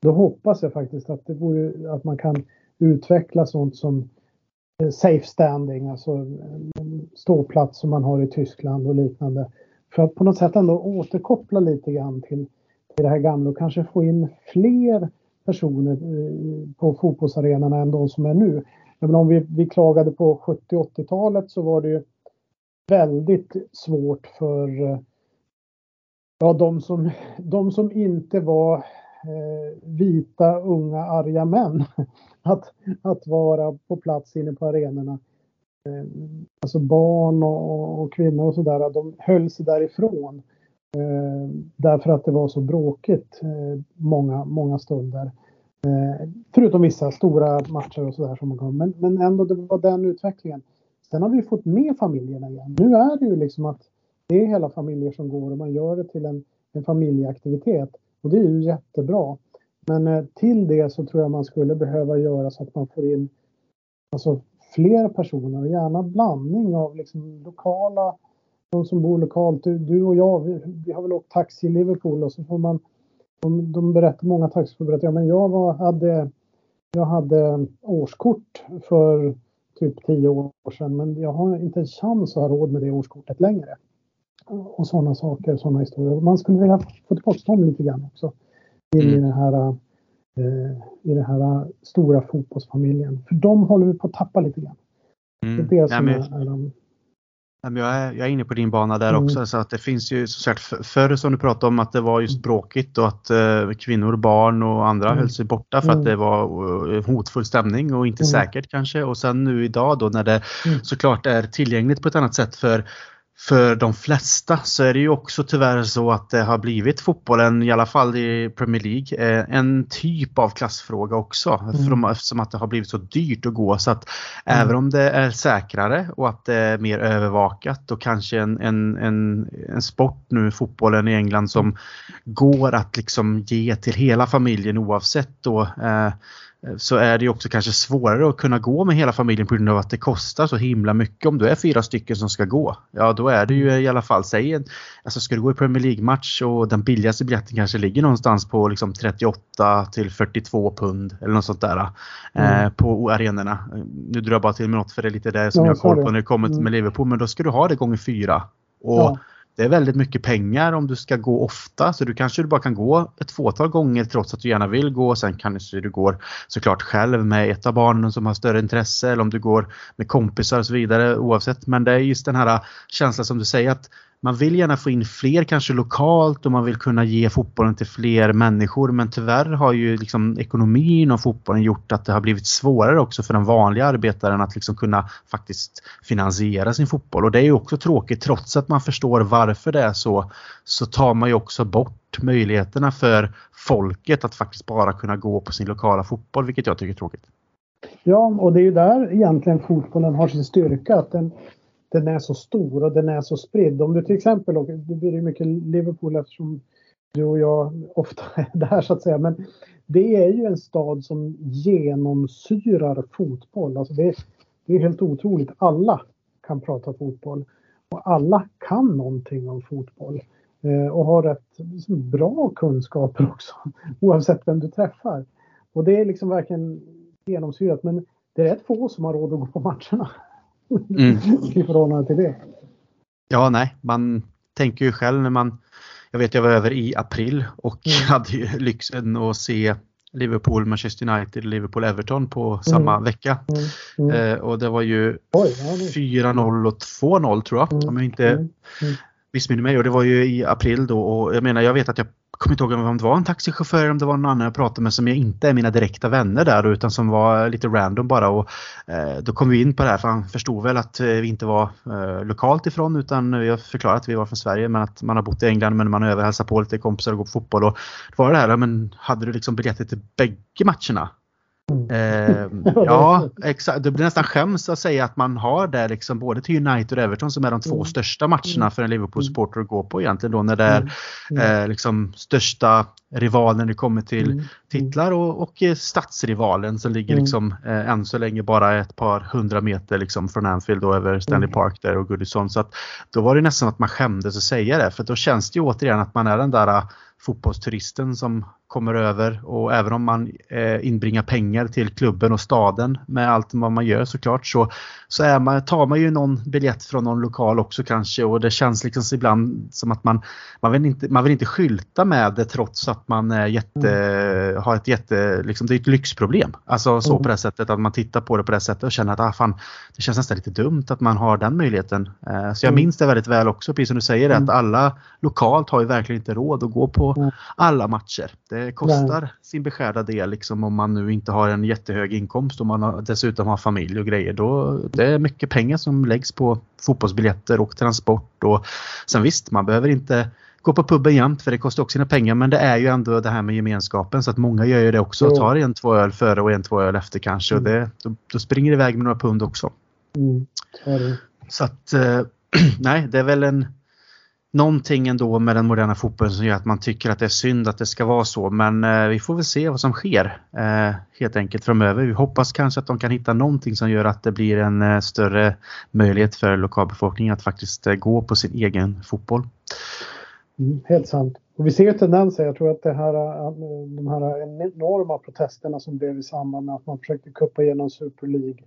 då hoppas jag faktiskt att, det vore, att man kan utveckla sånt som safe standing, alltså ståplats som man har i Tyskland och liknande. För att på något sätt ändå återkoppla lite grann till, till det här gamla och kanske få in fler personer eh, på fotbollsarenorna än de som är nu. Men om vi, vi klagade på 70 80-talet så var det ju väldigt svårt för eh, ja, de, som, de som inte var Eh, vita, unga, arga män (laughs) att, att vara på plats inne på arenorna. Eh, alltså barn och, och kvinnor och sådär, de höll sig därifrån. Eh, därför att det var så bråkigt eh, många, många stunder. Eh, förutom vissa stora matcher och sådär som kom. Men, men ändå, det var den utvecklingen. Sen har vi fått med familjerna igen. Nu är det ju liksom att det är hela familjer som går och man gör det till en, en familjeaktivitet. Och det är ju jättebra. Men eh, till det så tror jag man skulle behöva göra så att man får in alltså, fler personer och gärna blandning av liksom, lokala, de som bor lokalt. Du, du och jag, vi, vi, har väl åkt taxi i Liverpool och så får man, de, de berättar, många taxichaufförer berättar, ja men jag var, hade, jag hade årskort för typ tio år sedan men jag har inte en chans att ha råd med det årskortet längre och sådana saker, sådana historier. Man skulle vilja få tillbaka dem lite grann också. In mm. i den här, eh, i den här stora fotbollsfamiljen. För de håller vi på att tappa lite grann. Mm. Det är det som ja, är, är de jag är, jag är inne på din bana där mm. också. Så att det finns ju så sagt, förr som du pratade om att det var just mm. bråkigt och att eh, kvinnor, barn och andra mm. höll sig borta för mm. att det var uh, hotfull stämning och inte mm. säkert kanske. Och sen nu idag då när det mm. såklart är tillgängligt på ett annat sätt för för de flesta så är det ju också tyvärr så att det har blivit fotbollen, i alla fall i Premier League, eh, en typ av klassfråga också. Mm. eftersom att det har blivit så dyrt att gå. Så att mm. även om det är säkrare och att det är mer övervakat och kanske en, en, en, en sport nu, fotbollen i England, som går att liksom ge till hela familjen oavsett då Eh, så är det också kanske svårare att kunna gå med hela familjen på grund av att det kostar så himla mycket. Om du är fyra stycken som ska gå, ja då är det ju i alla fall, säg en, alltså ska du gå i Premier League-match och den billigaste biljetten kanske ligger någonstans på liksom 38 till 42 pund eller något sånt där eh, mm. eh, på arenorna. Nu drar jag bara till med något för det är lite det som ja, jag har koll på när det kommer mm. med Liverpool, men då ska du ha det gånger fyra. Och ja det är väldigt mycket pengar om du ska gå ofta så du kanske bara kan gå ett fåtal gånger trots att du gärna vill gå. Sen kanske du går såklart själv med ett av barnen som har större intresse eller om du går med kompisar och så vidare oavsett. Men det är just den här känslan som du säger att man vill gärna få in fler kanske lokalt och man vill kunna ge fotbollen till fler människor men tyvärr har ju liksom ekonomin och fotbollen gjort att det har blivit svårare också för den vanliga arbetaren att liksom kunna faktiskt finansiera sin fotboll och det är ju också tråkigt trots att man förstår varför det är så så tar man ju också bort möjligheterna för folket att faktiskt bara kunna gå på sin lokala fotboll vilket jag tycker är tråkigt. Ja, och det är ju där egentligen fotbollen har sin styrka. Att den, den är så stor och den är så spridd. Om du till exempel, och det blir ju mycket Liverpool eftersom du och jag ofta (laughs) är där så att säga, men det är ju en stad som genomsyrar fotboll. Alltså det, det är helt otroligt. Alla kan prata fotboll och alla kan någonting om fotboll eh, och har rätt liksom, bra kunskaper också (laughs) oavsett vem du träffar. Och det är liksom verkligen genomsyrat men det är rätt få som har råd att gå på matcherna. Mm. (laughs) I förhållande till det. Ja, nej, man tänker ju själv när man jag vet jag var över i april och mm. (laughs) hade ju lyxen att se Liverpool, Manchester United, Liverpool, Everton på mm. samma vecka. Mm. Mm. Eh, och det var ju 4-0 och 2-0 tror jag, mm. om jag inte mm. missminner mig. Och det var ju i april då och jag menar jag vet att jag kommer inte ihåg om det var en taxichaufför eller om det var någon annan jag pratade med som jag inte är mina direkta vänner där utan som var lite random bara. Och, eh, då kom vi in på det här för han förstod väl att eh, vi inte var eh, lokalt ifrån utan vi har förklarat att vi var från Sverige men att man har bott i England men man överhälsar på lite kompisar och går på fotboll. Och det var det här, men hade du liksom biljetter till bägge matcherna? Eh, (laughs) ja, exakt. Det blir nästan skäms att säga att man har det liksom både till United och Everton som är de två mm. största matcherna mm. för en Liverpool-supporter att gå på egentligen då när det är mm. eh, liksom största rivalen när det kommer till mm. titlar och, och eh, stadsrivalen som ligger liksom eh, än så länge bara ett par hundra meter liksom från Anfield och över Stanley Park där och Goodison. Så att då var det nästan att man skämdes att säga det för då känns det ju återigen att man är den där fotbollsturisten som kommer över och även om man eh, inbringar pengar till klubben och staden med allt vad man gör såklart så, så är man, tar man ju någon biljett från någon lokal också kanske och det känns liksom ibland som att man, man, vill, inte, man vill inte skylta med det trots att man är jätte, mm. har ett jätte, liksom, det är ett lyxproblem. Alltså så mm. på det sättet att man tittar på det på det sättet och känner att ah, fan, det känns nästan lite dumt att man har den möjligheten. Eh, så jag mm. minns det väldigt väl också, precis som du säger, att mm. alla lokalt har ju verkligen inte råd att gå på mm. alla matcher. Det kostar Nej. sin beskärda del liksom om man nu inte har en jättehög inkomst och man har, dessutom har familj och grejer. Då, det är mycket pengar som läggs på fotbollsbiljetter och transport. Och sen visst, man behöver inte gå på puben jämt för det kostar också sina pengar men det är ju ändå det här med gemenskapen så att många gör ju det också. Jo. Tar en, två öl före och en, två öl efter kanske mm. och det, då, då, springer det iväg med några pund också. Mm. Så att eh, (clears throat) nej, det är väl en någonting ändå med den moderna fotbollen som gör att man tycker att det är synd att det ska vara så. Men eh, vi får väl se vad som sker eh, helt enkelt framöver. Vi hoppas kanske att de kan hitta någonting som gör att det blir en eh, större möjlighet för lokalbefolkningen att faktiskt eh, gå på sin egen fotboll. Mm, helt sant. Och vi ser ju tendenser. Jag tror att det här, eh, eh, de här enorma protesterna som blev i samband med att man försökte kuppa igenom Super League.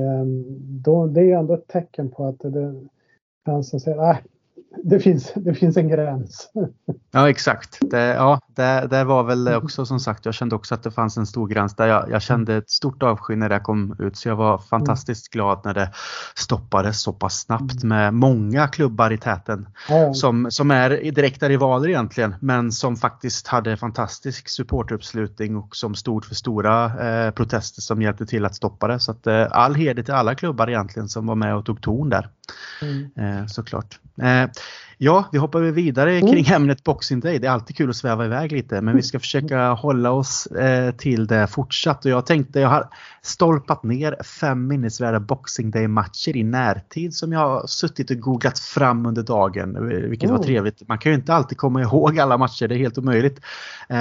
Eh, då, det är ändå ett tecken på att det fansen säger att äh, det, finns, det finns en gräns. Ja exakt. Det, ja, det, det var väl också som sagt, jag kände också att det fanns en stor gräns där. Jag, jag kände ett stort avsky när det kom ut så jag var fantastiskt glad när det stoppades så pass snabbt med många klubbar i täten. Ja. Som, som är direkta rivaler egentligen men som faktiskt hade fantastisk supporteruppslutning och som stod för stora eh, protester som hjälpte till att stoppa det. Så att, eh, all heder till alla klubbar egentligen som var med och tog ton där. Mm. Eh, såklart. Eh, ja, vi hoppar vidare mm. kring ämnet Boxing Day. Det är alltid kul att sväva iväg lite men vi ska försöka hålla oss eh, till det fortsatt. Och jag tänkte, jag har stolpat ner fem minnesvärda Boxing Day-matcher i närtid som jag har suttit och googlat fram under dagen. Vilket mm. var trevligt. Man kan ju inte alltid komma ihåg alla matcher, det är helt omöjligt.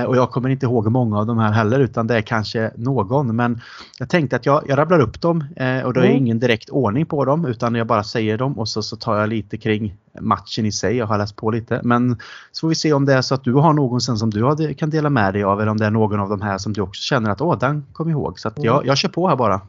Och jag kommer inte ihåg många av de här heller utan det är kanske någon. Men jag tänkte att jag, jag rabblar upp dem och då är mm. ingen direkt ordning på dem utan jag bara säger dem och så, så tar jag lite kring matchen i sig. Jag har läst på lite. Men så får vi se om det är så att du har någon sen som du kan dela med dig av eller om det är någon av de här som du också känner att åh, den kom ihåg. Så att jag, jag kör på här bara.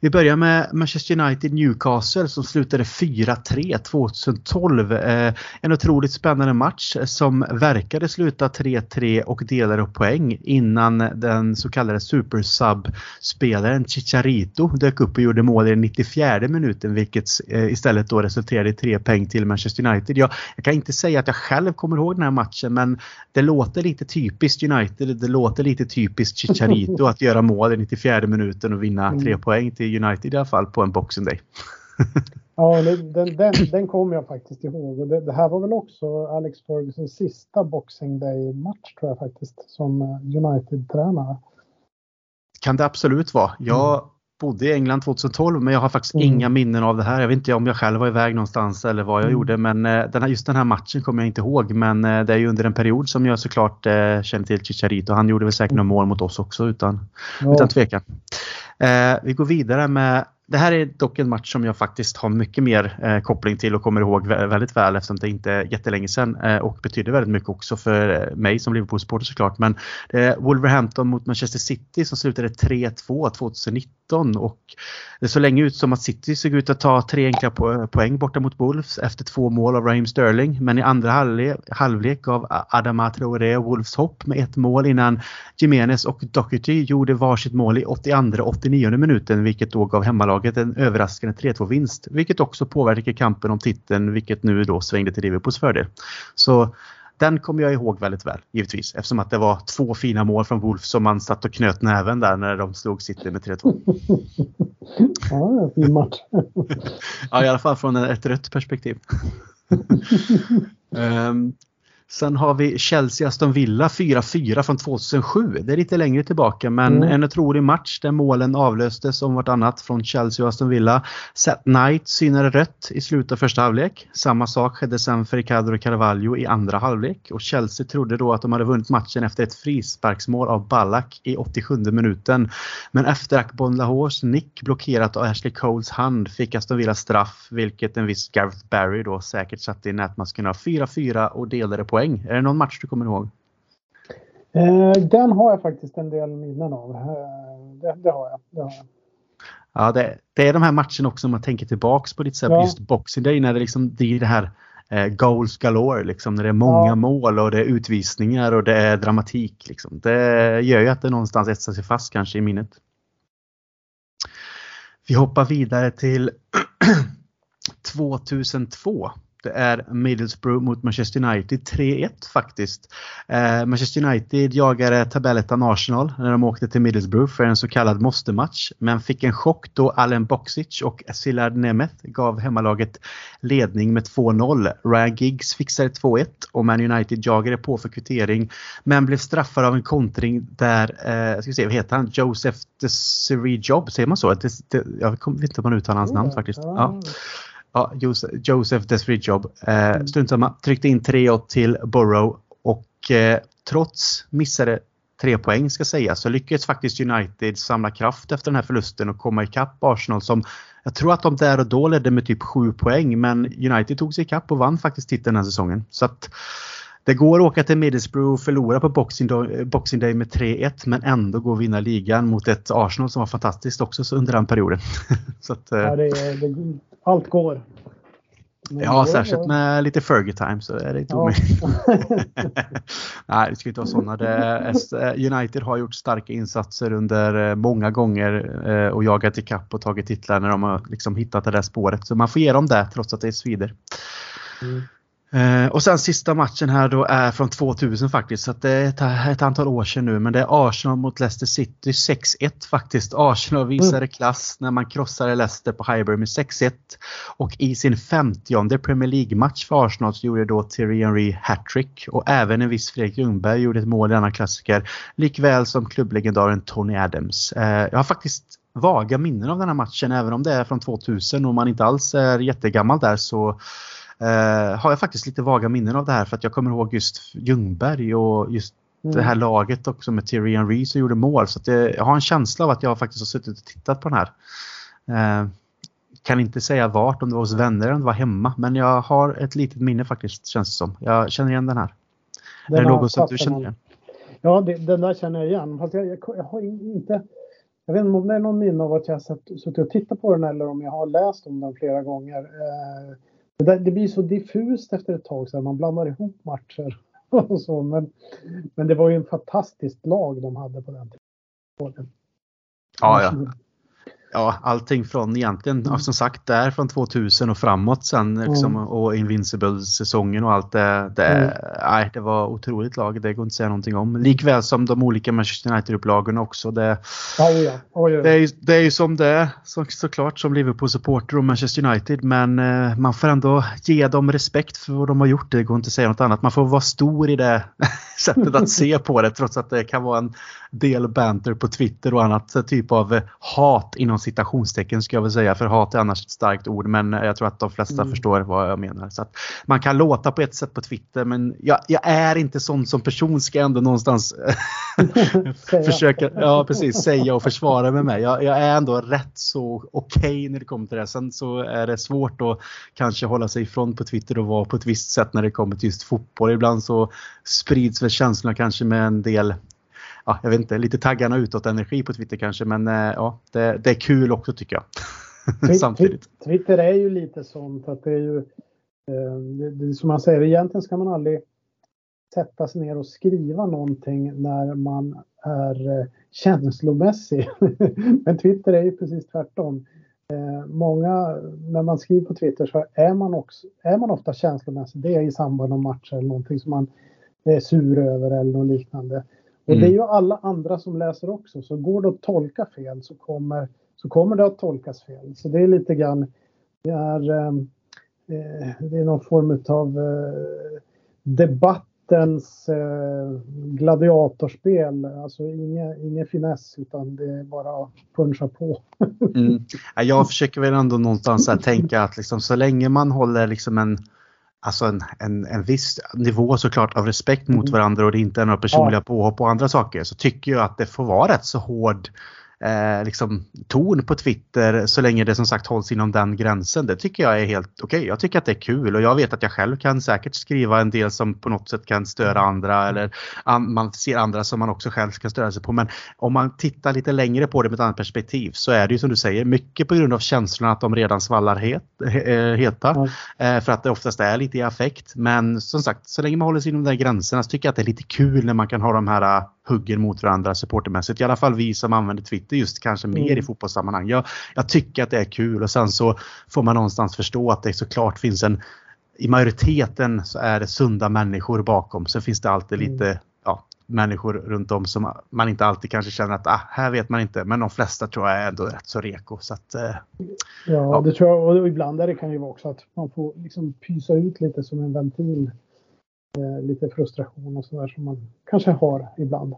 Vi börjar med Manchester United Newcastle som slutade 4-3 2012. Eh, en otroligt spännande match som verkade sluta 3-3 och delade upp poäng innan den så kallade supersub-spelaren Chicharito dök upp och gjorde mål i den 94 minuten vilket eh, istället då resulterade i tre poäng till Manchester United. Jag, jag kan inte säga att jag själv kommer ihåg den här matchen men det låter lite typiskt United. Det låter lite typiskt Chicharito (laughs) att göra mål i 94 minuten och vinna tre mm. poäng till United i alla fall på en Boxing Day. (laughs) ja, den, den, den kommer jag faktiskt ihåg. Det, det, här var väl också Alex Fergusons sista Boxing Day-match tror jag faktiskt som United-tränare. Kan det absolut vara. Jag mm. bodde i England 2012 men jag har faktiskt mm. inga minnen av det här. Jag vet inte om jag själv var iväg någonstans eller vad jag mm. gjorde men eh, den här, just den här matchen kommer jag inte ihåg. Men eh, det är ju under en period som jag såklart eh, känner till Chicharito. Han gjorde väl säkert några mål mot oss också utan, ja. utan tvekan. Eh, vi går vidare med det här är dock en match som jag faktiskt har mycket mer eh, koppling till och kommer ihåg väldigt väl eftersom det inte är jättelänge sedan eh, och betyder väldigt mycket också för eh, mig som Liverpool-supporter såklart. Men eh, Wolverhampton mot Manchester City som slutade 3-2 2019 och det såg länge ut som att City såg ut att ta tre enkla poäng borta mot Wolves efter två mål av Raheem Sterling. Men i andra halvlek, halvlek gav Adama Traoré Wolves hopp med ett mål innan Jimenez och Doherty gjorde varsitt mål i 82 89 minuten vilket då gav hemmalaget en överraskande 3-2 vinst. Vilket också påverkade kampen om titeln vilket nu då svängde till Liverpools fördel. Så den kommer jag ihåg väldigt väl givetvis eftersom att det var två fina mål från Wolf som man satt och knöt näven där när de slog City med 3-2. (laughs) ja, fin match. (laughs) ja, i alla fall från ett rött perspektiv. um, (laughs) Sen har vi Chelsea-Aston Villa 4-4 från 2007. Det är lite längre tillbaka men mm. en otrolig match där målen avlöstes om vartannat från Chelsea och Aston Villa. Seth Knight synade rött i slutet av första halvlek. Samma sak skedde sen för Ricardo och Carvalho i andra halvlek och Chelsea trodde då att de hade vunnit matchen efter ett frisparksmål av Ballack i 87 minuten. Men efter Akbon Lahores nick blockerat av Ashley Coles hand fick Aston Villa straff vilket en viss Gareth Barry då säkert satte i nätmaskerna 4-4 och delade på poäng. Är det någon match du kommer ihåg? Eh, den har jag faktiskt en del minnen av. Eh, det, det, har jag. Det har jag. Ja, det, det, är de här matcherna också man tänker tillbaks på lite så ja. just Boxing Day när det liksom det är det här eh, goals galore liksom när det är många ja. mål och det är utvisningar och det är dramatik liksom. Det gör ju att det någonstans etsar sig fast kanske i minnet. Vi hoppar vidare till (clears throat) 2002 Det är Middlesbrough mot Manchester United 3-1 faktiskt. Eh, Manchester United jagade tabellettan Arsenal när de åkte till Middlesbrough för en så kallad måste-match. Men fick en chock då Allen Boxic och Szilard Nemeth gav hemmalaget ledning med 2-0. Ryan Giggs fixade 2-1 och Man United jagade på för kvittering men blev straffad av en kontring där, eh, ska vi se, vad heter han? Joseph Desiree Job, säger man så? Det, det, jag vet inte om man uttalar hans namn faktiskt. Ja. Ja, Joseph Desfridjob. Eh, mm. strunt samma. Tryckte in 3-8 till Borough och eh, trots missade tre poäng ska sägas så lyckades faktiskt United samla kraft efter den här förlusten och komma ikapp Arsenal som jag tror att de där och då ledde med typ 7 poäng men United tog sig ikapp och vann faktiskt titeln den här säsongen. Så att det går att åka till Middlesbrough och förlora på Boxing Day, Boxing Day med 3-1 men ändå gå och vinna ligan mot ett Arsenal som var fantastiskt också under den perioden. (laughs) att, eh, ja, det, det, allt går. Men ja, särskilt var... med lite Fergie time så är det inte ja. omöjligt. (laughs) (laughs) Nej, det ska inte vara sådana. United har gjort starka insatser under många gånger och jagat ikapp och tagit titlar när de har liksom hittat det där spåret. Så man får ge dem det trots att det är svider. Mm. Eh, och sen sista matchen här då är från 2000 faktiskt. Så det är ett, ett, antal år sedan nu. Men det är Arsenal mot Leicester City 6-1 faktiskt. Arsenal visade mm. klass när man krossade Leicester på Highbury med 6-1. Och i sin 50 Premier League-match för Arsenal så gjorde då Thierry Henry hattrick. Och även en viss Fredrik Ljungberg gjorde ett mål i denna klassiker. Likväl som klubblegendaren Tony Adams. Eh, jag har faktiskt vaga minnen av den här matchen även om det är från 2000 och man inte alls är jättegammal där så eh, har jag faktiskt lite vaga minnen av det här för att jag kommer ihåg just Ljungberg och just mm. det här laget också med Thierry Henry som gjorde mål. Så det, jag har en känsla av att jag faktiskt har suttit och tittat på den här. Eh, kan inte säga vart, om det var hos vänner eller om det var hemma. Men jag har ett litet minne faktiskt känns det som. Jag känner igen den här. Den är det något som du känner igen? Ja, det, den där känner jag igen. Fast jag, jag, jag, har inte... Jag vet inte om det är någon minne av att jag har suttit och tittat på den eller om jag har läst om den flera gånger. Eh, det, det, blir så diffust efter ett tag så man blandar ihop matcher (laughs) och så. Men, men det var ju en fantastiskt lag de hade på den tiden. Ja, ja ja, allting från egentligen, mm. som sagt, där från 2000 och framåt sen liksom, mm. och Invincible-säsongen och allt det. Det, mm. nej, det var otroligt lag, det går inte att säga någonting om. Likväl som de olika Manchester United-upplagorna också. Det, ja, oh ja. det, är, det är ju som det är så, såklart som Liverpool-supporter och Manchester United men eh, man får ändå ge dem respekt för vad de har gjort. Det går inte att säga något annat. Man får vara stor i det (laughs) sättet att se på det trots att det kan vara en del banter på Twitter och annat typ av hat inom citationstecken ska jag väl säga. För hat är annars ett starkt ord men jag tror att de flesta mm. förstår vad jag menar. Så man kan låta på ett sätt på Twitter men jag, jag är inte sån som person ska ändå någonstans (laughs) försöka ja, precis, säga och försvara med mig. Jag, jag är ändå rätt så okej okay när det kommer till det. Sen så är det svårt att kanske hålla sig ifrån på Twitter och vara på ett visst sätt när det kommer till just fotboll. Ibland så sprids väl känslorna kanske med en del ja, jag vet inte, lite taggarna utåt energi på Twitter kanske men eh, ja, det, det är kul också tycker jag. (laughs) Samtidigt. Twitter är ju lite sånt att det är ju eh, det, det, som man säger, egentligen ska man aldrig sätta sig ner och skriva någonting när man är eh, känslomässig. (laughs) Men Twitter är ju precis tvärtom. Många, när man skriver på Twitter så är man, också, är man ofta känslomässig. Det är i samband med matcher eller någonting som man är sur över eller något liknande. Och mm. det är ju alla andra som läser också. Så går det att tolka fel så kommer, så kommer det att tolkas fel. Så det är lite grann, det är, eh, eh det är någon form av eh, debattens eh, gladiatorspel. Alltså ingen, ingen finess utan det är bara att puncha på. mm. (laughs) Jag försöker väl ändå någonstans att tänka att liksom, så länge man håller liksom en alltså en, en, en viss nivå såklart av respekt mot mm. varandra och det inte är några personliga påhopp och andra saker så tycker jag att det får vara rätt så hård eh, liksom, ton på Twitter så länge det som sagt hålls inom den gränsen. Det tycker jag är helt okej. Okay. Jag tycker att det är kul och jag vet att jag själv kan säkert skriva en del som på något sätt kan störa andra eller an, man ser andra som man också själv kan störa sig på. Men om man tittar lite längre på det med ett annat perspektiv så är det ju som du säger mycket på grund av känslorna att de redan svallar het, eh, heta. Mm. för att det oftast är lite i affekt. Men som sagt, så länge man håller sig inom de där gränserna så tycker jag att det är lite kul när man kan ha de här hugger mot varandra supportermässigt. I alla fall vi som använder Twitter just kanske mer mm. i fotbollssammanhang. Jag, jag tycker att det är kul och sen så får man någonstans förstå att det såklart finns en i majoriteten så är det sunda människor bakom. Sen finns det alltid mm. lite ja, människor runt om som man inte alltid kanske känner att ah, här vet man inte. Men de flesta tror jag är ändå rätt så reko. Så att, eh, ja, ja, det tror jag. Och ibland är det kan ju vara också att man får liksom pysa ut lite som en ventil lite frustration och sådär som man kanske har ibland.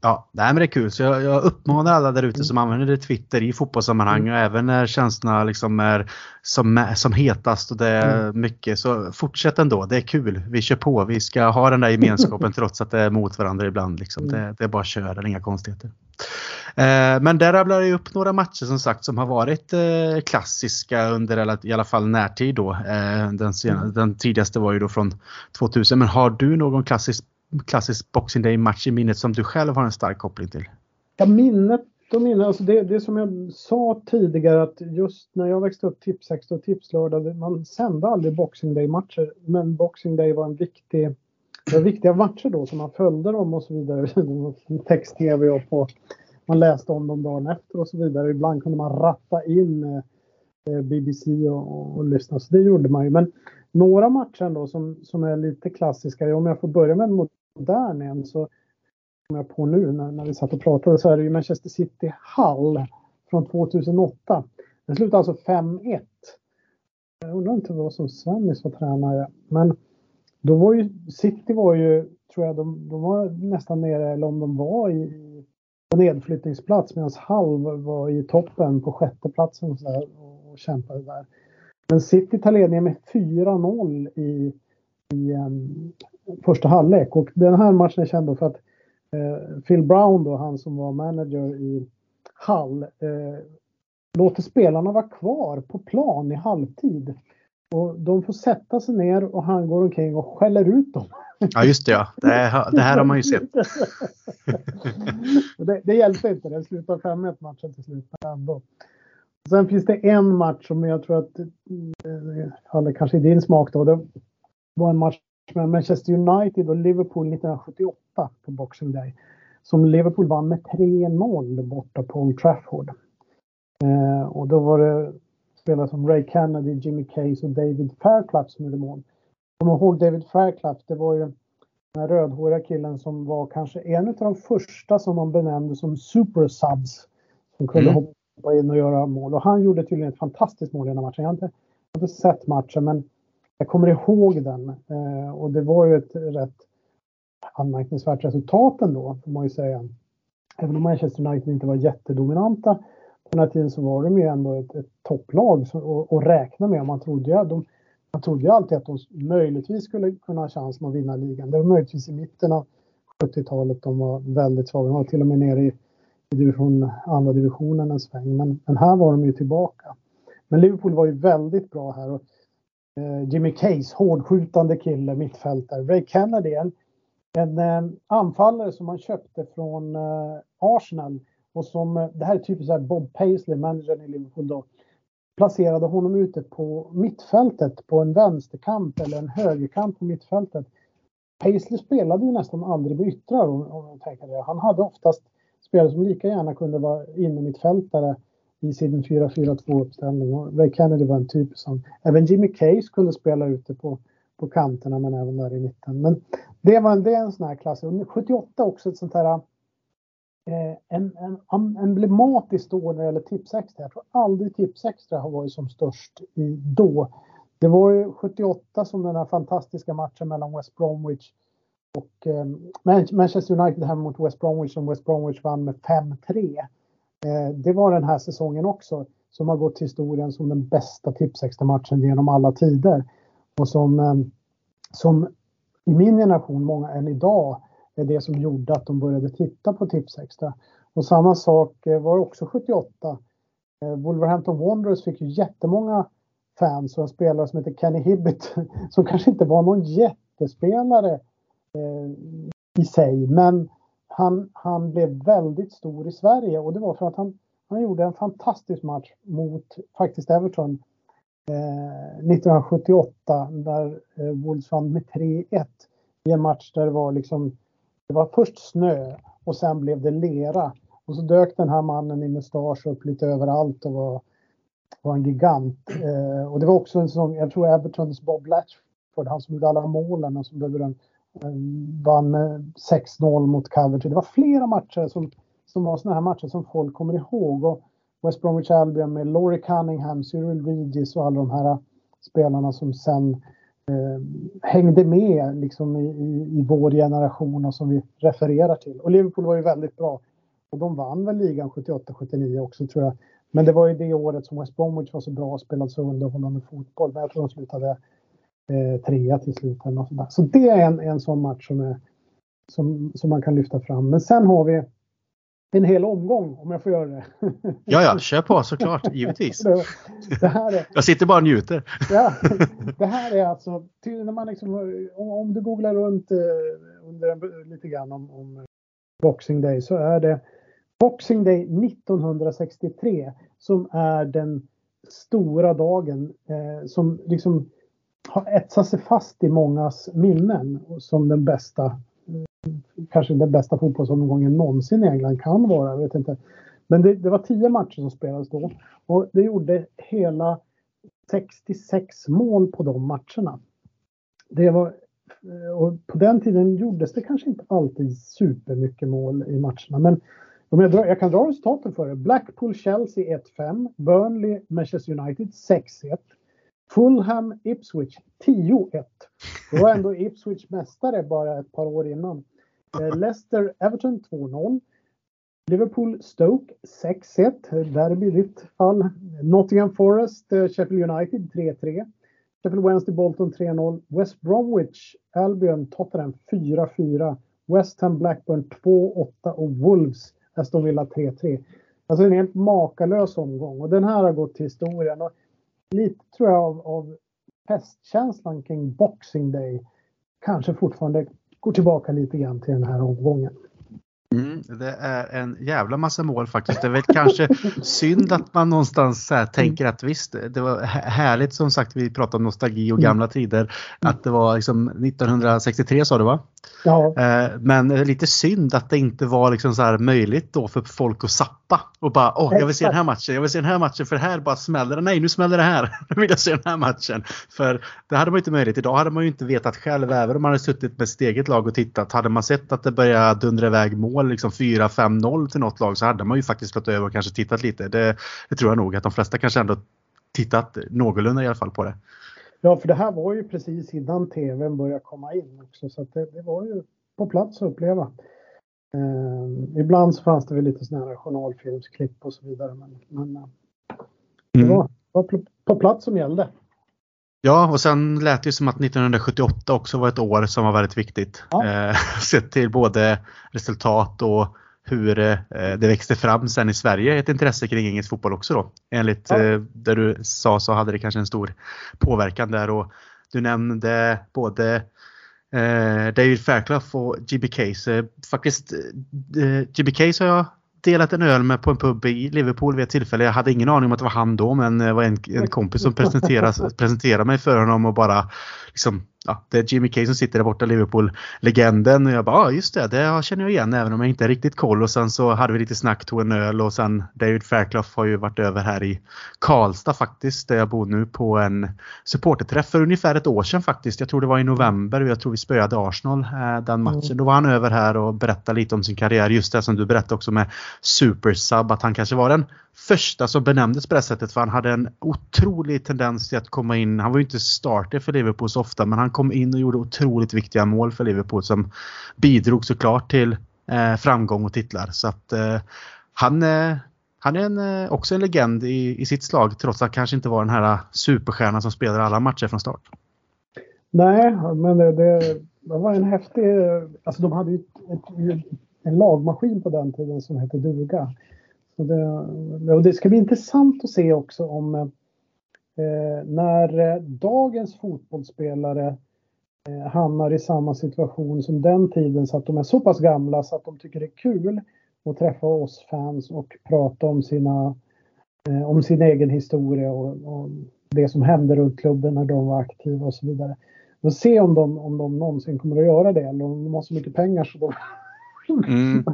Ja, det är kul. Så jag, jag uppmanar alla där ute mm. som använder Twitter i fotbollssammanhang mm. och även när känslorna liksom är som, som hetast och det är mm. mycket. Så fortsätt ändå, det är kul. Vi kör på. Vi ska ha den där gemenskapen (laughs) trots att det är mot varandra ibland. Liksom. Mm. Det, det, är bara att köra, det är inga konstigheter. Eh, men där rabblar jag upp några matcher som sagt som har varit eh, klassiska under i alla fall närtid då. Eh, den, sen, mm. den tidigaste var ju då från 2000. Men har du någon klassisk klassisk Boxing Day-match i minnet som du själv har en stark koppling till? Ja, minnet de minnen, alltså det, det som jag sa tidigare att just när jag växte upp Tipsextra och Tipslördag, man sände aldrig Boxing Day-matcher. Men Boxing Day var en viktig, det var viktiga matcher då som man följde dem och så vidare. (laughs) Text-tv och på, man läste om dem dagen efter och så vidare. Ibland kunde man ratta in eh, eh, BBC och, och, lyssna, så det gjorde man ju. Men några matcher ändå som, som är lite klassiska, om jag får börja med en modern en så kommer jag på nu när, när vi satt och pratade så är det ju Manchester City Hull från 2008. Den slutade alltså 5-1. Jag undrar inte vad som Svennis var tränare. Men då var ju City var ju, tror jag, de, de var nästan nere, eller om de var i, på nedflyttningsplats medan Hull var i toppen på sjätte platsen och, så där, och, kämpade där. Men City tar ledningen med 4-0 i, i um, första halvlek och den här matchen är känd för att eh, Phil Brown då, han som var manager i Hull, eh, låter spelarna vara kvar på plan i halvtid. Och de får sätta sig ner och han går omkring och skäller ut dem. Ja just det ja, det, här, det här har man ju sett. det, det hjälpte inte, det slutade 5-1 matchen till slut ändå. Sen finns det en match som jag tror att eh, faller kanske i din smak då. Det var en match med Manchester United och Liverpool 1978 på Boxing Day. Som Liverpool vann med 3-0 borta på Old Trafford. Eh, och då var det spelare som Ray Kennedy, Jimmy Case och David Fairclough som gjorde mål. Kom ihåg David Fairclough, det var ju den rödhåriga killen som var kanske en av de första som man benämnde som super subs. Som kunde mm. hoppa in och göra mål. Och han gjorde tydligen ett fantastiskt mål i den här matchen. Jag har inte, jag har inte sett matchen men jag kommer ihåg den eh, och det var ju ett rätt anmärkningsvärt resultat ändå, får man ju säga. Även om Manchester United inte var jättedominanta på den här tiden så var de ju ändå ett, ett topplag att räkna med. Man trodde, ju, de, man trodde ju alltid att de möjligtvis skulle kunna ha chans att vinna ligan. Det var möjligtvis i mitten av 70-talet de var väldigt svaga. De var till och med nere i, i division, andra divisionen en sväng. Men, men här var de ju tillbaka. Men Liverpool var ju väldigt bra här. Och Eh, Jimmy Case, hårdskjutande kille, mittfältare. Ray Kennedy, en, en eh, anfallare som man köpte från eh, Arsenal och som, eh, det här är typiskt Bob Paisley, managern i Liverpool då, placerade honom ute på mittfältet på en vänsterkant eller en högerkant på mittfältet. Paisley spelade ju nästan aldrig på yttrar om, om tänker det. Han hade oftast spelare som lika gärna kunde vara inne mittfältare i sin 4-4-2 uppställning. Och Ray Kennedy var en typ som, även Jimmy Case kunde spela ute på, på kanterna men även där i mitten. Men det var en, det är en sån här klass. 78 också ett sånt här Eh, en, en emblematiskt år när det gäller Tipsextra. Jag tror aldrig Tipsextra har varit som störst i då. Det var ju 78 som den här fantastiska matchen mellan West Bromwich och eh, Manchester United hemma mot West Bromwich som West Bromwich vann med 5-3. Eh, det var den här säsongen också som har gått till historien som den bästa Tipsextra-matchen genom alla tider. Och som, eh, som i min generation, många än idag, det är det som gjorde att de började titta på Tipsextra. Och samma sak eh, var också 78. Eh, Wolverhampton Wanderers fick ju jättemånga fans och en spelare som heter Kenny Hibbett (laughs) som kanske inte var någon jättespelare eh, i sig men han, han blev väldigt stor i Sverige och det var för att han, han gjorde en fantastisk match mot faktiskt Everton eh, 1978 där eh, Wolves vann med 3-1 i en match där det var liksom det var först snö och sen blev det lera och så dök den här mannen i mustasch upp lite överallt och var, var en gigant. Eh, och det var också en sån, jag tror Evertons Bob Latchford, han som gjorde alla målen och som blev en vann med 6-0 mot Coventry. Det var flera matcher som, som var såna här matcher som folk kommer ihåg. Och West Bromwich Albion med Laurie Cunningham, Cyril Regis och alla de här spelarna som sen eh, Eh, hängde med liksom i, i, i vår generation och som vi refererar till. Och Liverpool var ju väldigt bra. Och de vann väl ligan 78-79 också tror jag. Men det var ju det året som West Bromwich var så bra och spelade så underhållande fotboll. Men jag tror de slutade eh, trea till slut. Eller något sådär. Så det är en, en sån match som, är, som, som man kan lyfta fram. Men sen har vi en hel omgång om jag får göra det. (laughs) Ja, ja, kör på såklart, givetvis. det, här är, jag sitter bara och njuter. ja, (laughs) det här är alltså, när man liksom, om, du googlar runt eh, under lite grann om, om Boxing Day så är det Boxing Day 1963 som är den stora dagen eh, som liksom har etsat sig fast i mångas minnen som den bästa, kanske den bästa fotbollsomgången någonsin i England kan vara. Jag vet inte. Men det, det, var tio matcher som spelades då och det gjorde hela 66 mål på de matcherna. Det var, och på den tiden gjordes det kanske inte alltid supermycket mål i matcherna men om jag, drar, jag kan dra resultaten för er. Blackpool Chelsea 1-5. Burnley Manchester United 6-1. Fulham Ipswich 10-1. Då var ändå Ipswich mästare bara ett par år innan. Eh, Leicester Everton 2-0. Liverpool Stoke 6-1. Derby i ditt fall. Nottingham Forest eh, Sheffield United 3-3. Sheffield Wednesday Bolton 3-0. West Bromwich Albion Tottenham 4-4. West Ham Blackburn 2-8 och Wolves Aston Villa 3-3. Alltså en helt makalös omgång och den här har gått till historien. Och lite tror jag av, av festkänslan kring Boxing Day kanske fortfarande går tillbaka lite grann till den här omgången. Mm, det är en jävla massa mål faktiskt. Det är väl kanske synd att man någonstans så tänker att visst, det var härligt som sagt, vi pratade om nostalgi och gamla mm. tider. Att det var liksom 1963 sa du va? Ja. Eh, men lite synd att det inte var liksom så här möjligt då för folk att sappa och bara åh, jag vill se den här matchen, jag vill se den här matchen för här bara smäller det. Nej, nu smäller det här. (laughs) Nu vill jag se den här matchen. För det hade man inte möjlighet. Idag hade man ju inte vetat själv, även om man hade suttit med sitt eget lag och tittat. Hade man sett att det började dundra iväg mål, liksom 4-5-0 till något lag så hade man ju faktiskt gått över och kanske tittat lite. Det, det tror jag nog att de flesta kanske ändå tittat någorlunda i alla fall på det. Ja, för det här var ju precis innan tvn började komma in också så det, det, var ju på plats att uppleva. Eh, ibland så fanns det väl lite sådana här journalfilmsklipp och så vidare men, men eh, det mm. var, var på plats som gällde. Ja, och sen lät det som att 1978 också var ett år som var väldigt viktigt. Ja. Eh, (laughs) sett till både resultat och hur eh, det växte fram sen i Sverige ett intresse kring engelsk fotboll också då. Enligt ja. eh, det du sa så hade det kanske en stor påverkan där och du nämnde både eh, David Fairclough och GB Case. Faktiskt eh, GB Case har jag delat en öl med på en pub i Liverpool vid ett tillfälle. Jag hade ingen aning om att det var han då men det var en, en (laughs) kompis som presenterade, presenterade mig för honom och bara liksom ja, det är Jimmy Kay som sitter där borta, Liverpool-legenden. Och jag bara, ja just det, det känner jag igen även om jag inte har riktigt koll. Och sen så hade vi lite snack, tog en öl och sen David Fairclough har ju varit över här i Karlstad faktiskt, där jag bor nu på en supporterträff för ungefär ett år sedan faktiskt. Jag tror det var i november och jag tror vi spöade Arsenal eh, den matchen. Mm. Då var han över här och berättade lite om sin karriär. Just det som du berättade också med Supersub, att han kanske var den första som benämndes på det sättet för han hade en otrolig tendens till att komma in. Han var ju inte starter för Liverpool så ofta men han kom in och gjorde otroligt viktiga mål för Liverpool som bidrog såklart till eh, framgång och titlar. Så att eh, han, eh, han är en, eh, också en legend i, i sitt slag trots att han kanske inte var den här superstjärnan som spelar alla matcher från start. Nej, men det, det, det var en häftig... Alltså de hade ju ett, ett, en lagmaskin på den tiden som hette duga. Så det, och det ska bli intressant att se också om eh, när eh, dagens fotbollsspelare eh, hamnar i samma situation som den tiden så att de är så pass gamla så att de tycker det är kul att träffa oss fans och prata om sina eh, om sin egen historia och, och, det som hände runt klubben när de var aktiva och så vidare. Men se om de, om de någonsin kommer att göra det eller om de har så mycket pengar så de Mm.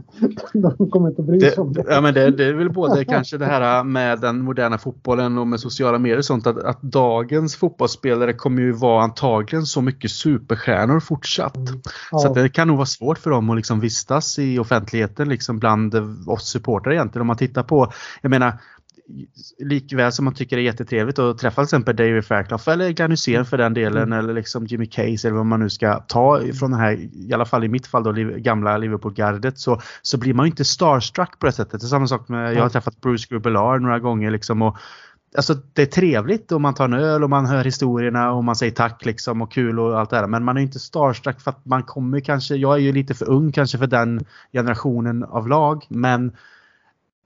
(laughs) De kommer inte bry sig om det. Ja, men det, det är väl (laughs) både kanske det här med den moderna fotbollen och med sociala medier och sånt att, att dagens fotbollsspelare kommer ju vara antagligen så mycket superstjärnor fortsatt. Mm. Ja. Så det kan nog vara svårt för dem att liksom vistas i offentligheten liksom bland oss supportrar egentligen. Om man tittar på, jag menar likväl som man tycker det är jättetrevligt att träffa till exempel David Fairclough eller Glenn Hysén för den delen mm. eller liksom Jimmy Case eller vad man nu ska ta från den här, i alla fall i mitt fall då, gamla Liverpool-gardet så, så blir man inte starstruck på det sättet. Det är samma sak med, jag har träffat Bruce Grubbelar några gånger liksom och Alltså det är trevligt och man tar en öl och man hör historierna och man säger tack liksom och kul och allt det där. Men man är inte starstruck för att man kommer kanske, jag är ju lite för ung kanske för den generationen av lag. Men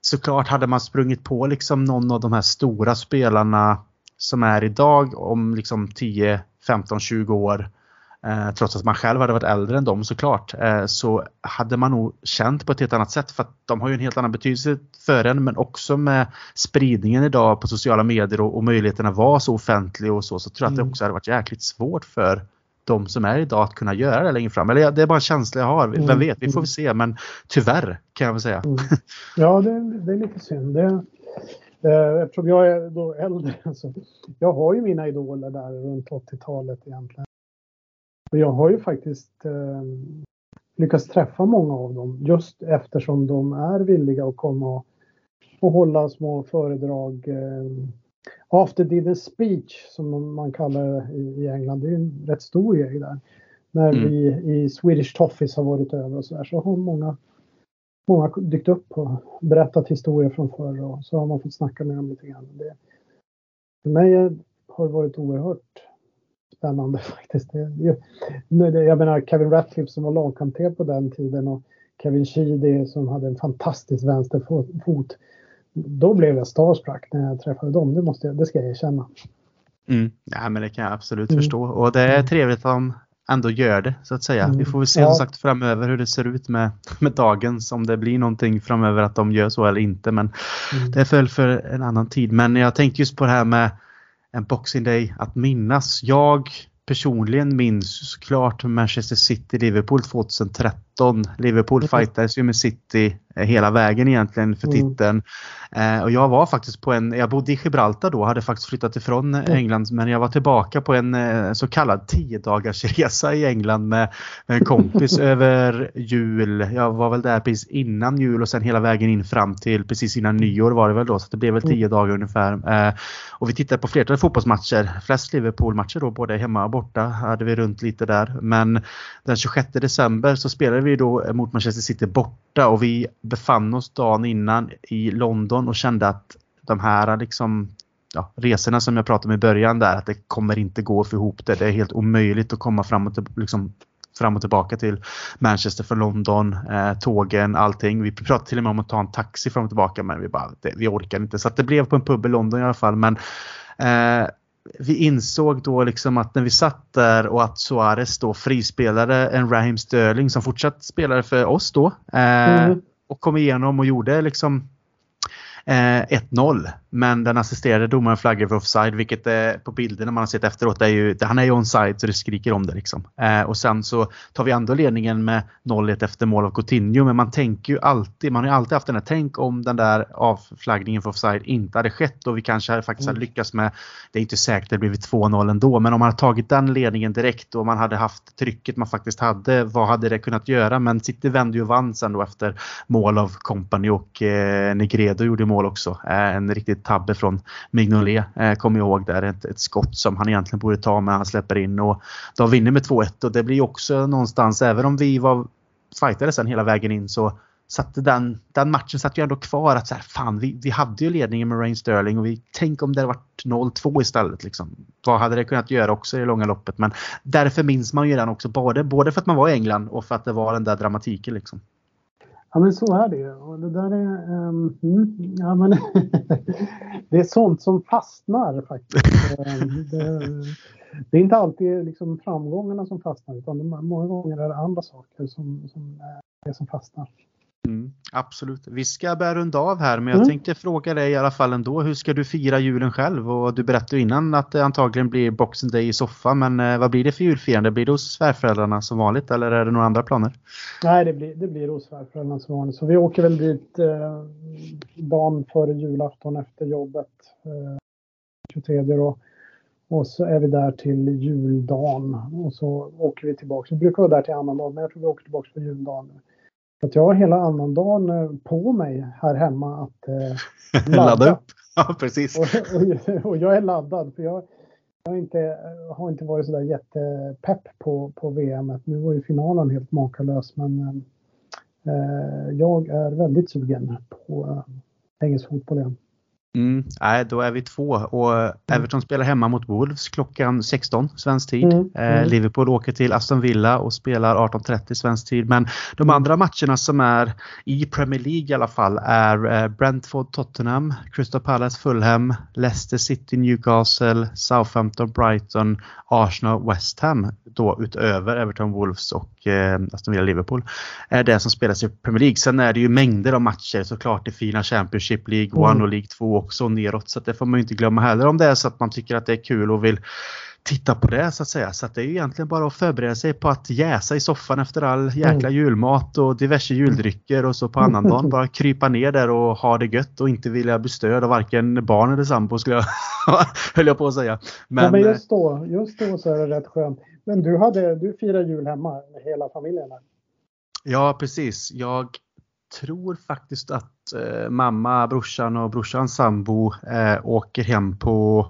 såklart hade man sprungit på liksom någon av de här stora spelarna som är idag om liksom 10, 15, 20 år. eh, trots att man själv hade varit äldre än dem såklart, eh, så hade man nog känt på ett helt annat sätt för att de har ju en helt annan betydelse för en men också med spridningen idag på sociala medier och, och möjligheten att vara så offentlig och så, så tror jag mm. att det mm. också hade varit jäkligt svårt för de som är idag att kunna göra det längre fram. Eller det är bara en känsla jag har. Vem mm. vet, vi får se. Men tyvärr kan jag väl säga. Mm. (laughs) Ja, det, det, är lite synd. Det, eh, eftersom jag är då äldre. (laughs) Så jag har ju mina idoler där runt 80-talet egentligen. Och jag har ju faktiskt eh, lyckats träffa många av dem just eftersom de är villiga att komma och, och hålla små föredrag. Eh, After a speech som man kallar det i England. Det är en rätt stor grej där. När mm. vi i Swedish Toffees har varit över och så där så har många, många dykt upp och berättat historier från förr och så har man fått snacka med dem lite grann. Det, för mig har det varit oerhört spännande (laughs) faktiskt. Det, jag menar Kevin Ratcliffe som var lagkapten på den tiden och Kevin Sheedy som hade en fantastisk vänsterfot då blev jag starstruck när jag träffade dem. Det, måste jag, det ska jag erkänna. Mm. Ja, men det kan jag absolut mm. förstå. Och det är trevligt att de ändå gör det så att säga. Mm. Vi får väl se ja. sagt framöver hur det ser ut med, med dagens. Om det blir någonting framöver att de gör så eller inte. Men mm. det är väl för en annan tid. Men jag tänkte just på det här med en Boxing Day att minnas. Jag personligen minns såklart Manchester City-Liverpool 2013. Liverpool mm. fightades ju med City Eh, hela vägen egentligen för mm. titeln. Mm. och jag var faktiskt på en, jag bodde i Gibraltar då, hade faktiskt flyttat ifrån mm. England men jag var tillbaka på en eh, så kallad 10 dagars resa i England med, med en kompis (laughs) över jul. Jag var väl där precis innan jul och sen hela vägen in fram till precis innan nyår var det väl då så det blev väl 10 mm. dagar ungefär. och vi tittade på flertalet fotbollsmatcher, flest Liverpool-matcher då både hemma och borta hade vi runt lite där. Men den 26 december så spelade vi då mot Manchester City borta och vi befann oss dagen innan i London och kände att de här liksom, ja, resorna som jag pratade om i början där, att det kommer inte gå att få ihop det. Det är helt omöjligt att komma fram och, liksom, fram och tillbaka till Manchester från London, eh, tågen, allting. Vi pratade till och med om att ta en taxi fram och tillbaka men vi bara, det, vi orkar inte. Så det blev på en pub i London i alla fall. Men eh, vi insåg då liksom att när vi satt där och att Suarez då frispelade en Raheem Sterling som fortsatt spelade för oss då. Eh, mm och kom igenom och gjorde liksom eh, 1-0. Men den assisterade domaren flaggade för offside vilket eh, på bilderna man har sett efteråt är ju, han är ju onside så det skriker om det liksom. Eh, och sen så tar vi ändå ledningen med 0-1 efter mål av Coutinho men man tänker ju alltid, man har ju alltid haft den här, tänk om den där avflaggningen för offside inte hade skett och vi kanske faktiskt mm. hade lyckats med, det är inte säkert att det blivit 2-0 ändå, men om man hade tagit den ledningen direkt och man hade haft trycket man faktiskt hade, vad hade det kunnat göra? Men City vände ju och vann sen då efter mål av Company och eh, Negredo gjorde mål också. Eh, en riktigt tabbe från Mignolet, eh, kommer jag ihåg där. Ett, ett skott som han egentligen borde ta men han släpper in och de vinner med 2-1 och det blir också någonstans, även om vi var fightade sen hela vägen in så satte den, den matchen satt ju ändå kvar att så här, fan vi, vi hade ju ledningen med Rain Sterling och vi tänk om det hade varit 0-2 istället. Liksom. Vad hade det kunnat göra också i det långa loppet? Men därför minns man ju den också både, både för att man var i England och för att det var den där dramatiken. Liksom. Ja men så är det och det där är, um, ja, men (laughs) det är sånt som fastnar faktiskt. Ehm, det, det, är inte alltid liksom framgångarna som fastnar utan många gånger är det andra saker som, som är som fastnar. Mm, absolut. Vi ska börja runda av här men jag mm. tänkte fråga dig i alla fall ändå. Hur ska du fira julen själv? Och du berättade innan att det antagligen blir Boxing Day i soffan men eh, vad blir det för julfirande? Blir det hos svärföräldrarna som vanligt eller är det några andra planer? Nej det blir, det blir hos svärföräldrarna som vanligt. Så vi åker väl dit eh, dagen före julafton efter jobbet. Eh, 23 då. Och så är vi där till juldagen och så åker vi tillbaka. Vi brukar vara där till annandagen men jag tror vi åker tillbaka på juldagen. Att jag har hela annandagen eh, på mig här hemma att eh, (laughs) ladda. ladda upp. Ja, precis. Och, och, och, jag är laddad för jag, jag har, inte, har inte varit sådär jättepepp på, på VM. Nu var ju finalen helt makalös men eh, jag är väldigt sugen på eh, engelsk fotboll igen. Mm, nej, då är vi två och mm. Everton spelar hemma mot Wolves klockan 16 svensk tid. Mm, eh, mm. Liverpool åker till Aston Villa och spelar 18.30 svensk tid. Men de mm. andra matcherna som är i Premier League i alla fall är eh, Brentford Tottenham, Crystal Palace Fulham, Leicester City Newcastle, Southampton Brighton, Arsenal West Ham då utöver Everton Wolves och eh, Aston Villa Liverpool är det som spelas i Premier League. Sen är det ju mängder av matcher såklart i fina Championship League 1 mm. och League 2 också neråt. Så det får man inte glömma heller om det är så att man tycker att det är kul och vill titta på det så att säga. Så att det är ju egentligen bara att förbereda sig på att jäsa i soffan efter all jäkla mm. julmat och diverse juldrycker och så på annandagen (laughs) bara krypa ner där och ha det gött och inte vilja bli störd av varken barn eller sambo skulle jag, (laughs) höll jag på att säga. Men, ja, men just, då, just då så är det rätt skönt. Men du, hade, du firar jul hemma med hela familjen? Ja precis. Jag tror faktiskt att eh, mamma, brorsan och brorsans sambo eh, åker hem på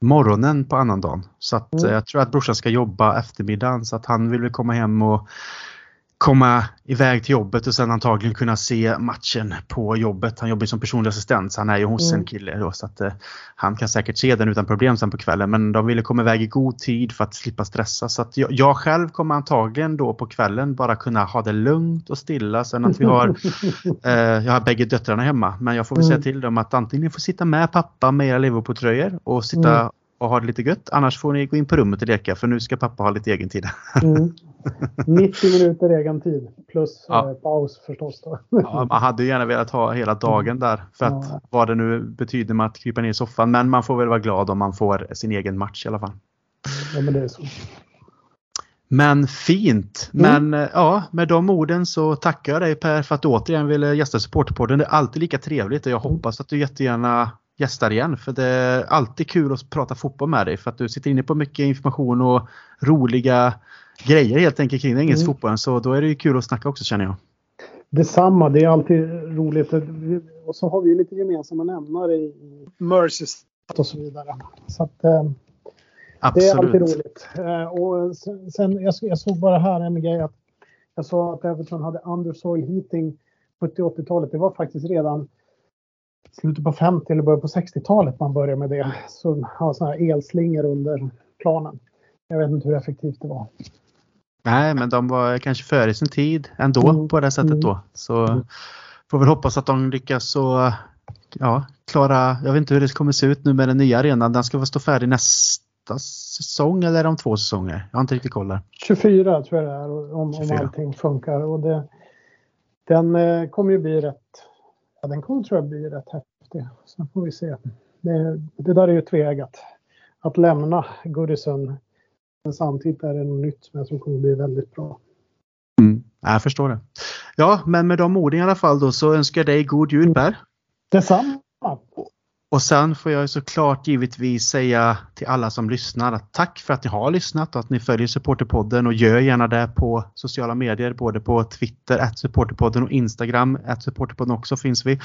morgonen på annandagen. Så att, mm. eh, jag tror att brorsan ska jobba eftermiddagen så att han vill väl komma hem och komma iväg till jobbet och sen antagligen kunna se matchen på jobbet. Han jobbar som personlig assistent så han är ju hos mm. en kille då så att eh, han kan säkert se den utan problem sen på kvällen. Men de ville komma iväg i god tid för att slippa stressa. Så att jag, jag, själv kommer antagligen då på kvällen bara kunna ha det lugnt och stilla. Sen att vi har, (laughs) eh, jag har bägge döttrarna hemma men jag får väl mm. säga till dem att antingen får sitta med pappa med era Liverpool-tröjor och sitta mm och ha det lite gött. Annars får ni gå in på rummet och leka för nu ska pappa ha lite egen tid. Mm. (laughs) 90 minuter egen tid plus ja. eh, paus förstås. Ja, man hade ju gärna velat ha hela dagen där för att ja. vad det nu betyder med att krypa ner i soffan. Men man får väl vara glad om man får sin egen match i alla fall. Ja, men det är så. Men fint! Mm. Men eh, ja, med de orden så tackar jag dig Per för att du återigen ville gästa Supporterpodden. Det är alltid lika trevligt och jag hoppas att du jättegärna gästar igen. För det är alltid kul att prata fotboll med dig för att du sitter inne på mycket information och roliga grejer helt enkelt kring den engelska mm. fotbollen. Så då är det ju kul att snacka också känner jag. Detsamma, det är alltid roligt. Och så har vi lite gemensamma nämnare i Merseys och så vidare. Så att, eh, det är alltid roligt. Eh, och sen, sen jag, jag, såg bara här en grej att jag sa att Everton hade undersoil heating 70-80-talet. Det var faktiskt redan slutet på 50 eller början på 60-talet man började med det. Så ha sådana här elslingor under planen. Jag vet inte hur effektivt det var. Nej, men de var kanske före sin tid ändå mm. på det sättet mm. då. Så får väl hoppas att de lyckas så ja, klara, jag vet inte hur det kommer se ut nu med den nya arenan. Den ska väl stå färdig nästa säsong eller om två säsonger? Jag har inte riktigt koll där. 24 tror jag det är om, om allting funkar. Och det, den eh, kommer ju bli rätt den kommer tror jag bli rätt häftig. Sen får vi se. Det, det där är ju tveeggat. Att lämna Goodison men samtidigt är det något nytt som jag tror kommer bli väldigt bra. Mm, jag förstår det. Ja, men med de orden i alla fall då så önskar jag dig god jul Per. Detsamma. Och och sen får jag såklart givetvis säga till alla som lyssnar att tack för att ni har lyssnat och att ni följer Supporterpodden och gör gärna det på sociala medier, både på Twitter, att Supporterpodden och Instagram, att Supporterpodden också finns vi.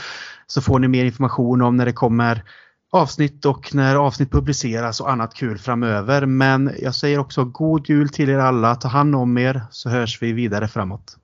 Så får ni mer information om när det kommer avsnitt och när avsnitt publiceras och annat kul framöver. Men jag säger också god jul till er alla, ta hand om er så hörs vi vidare framåt.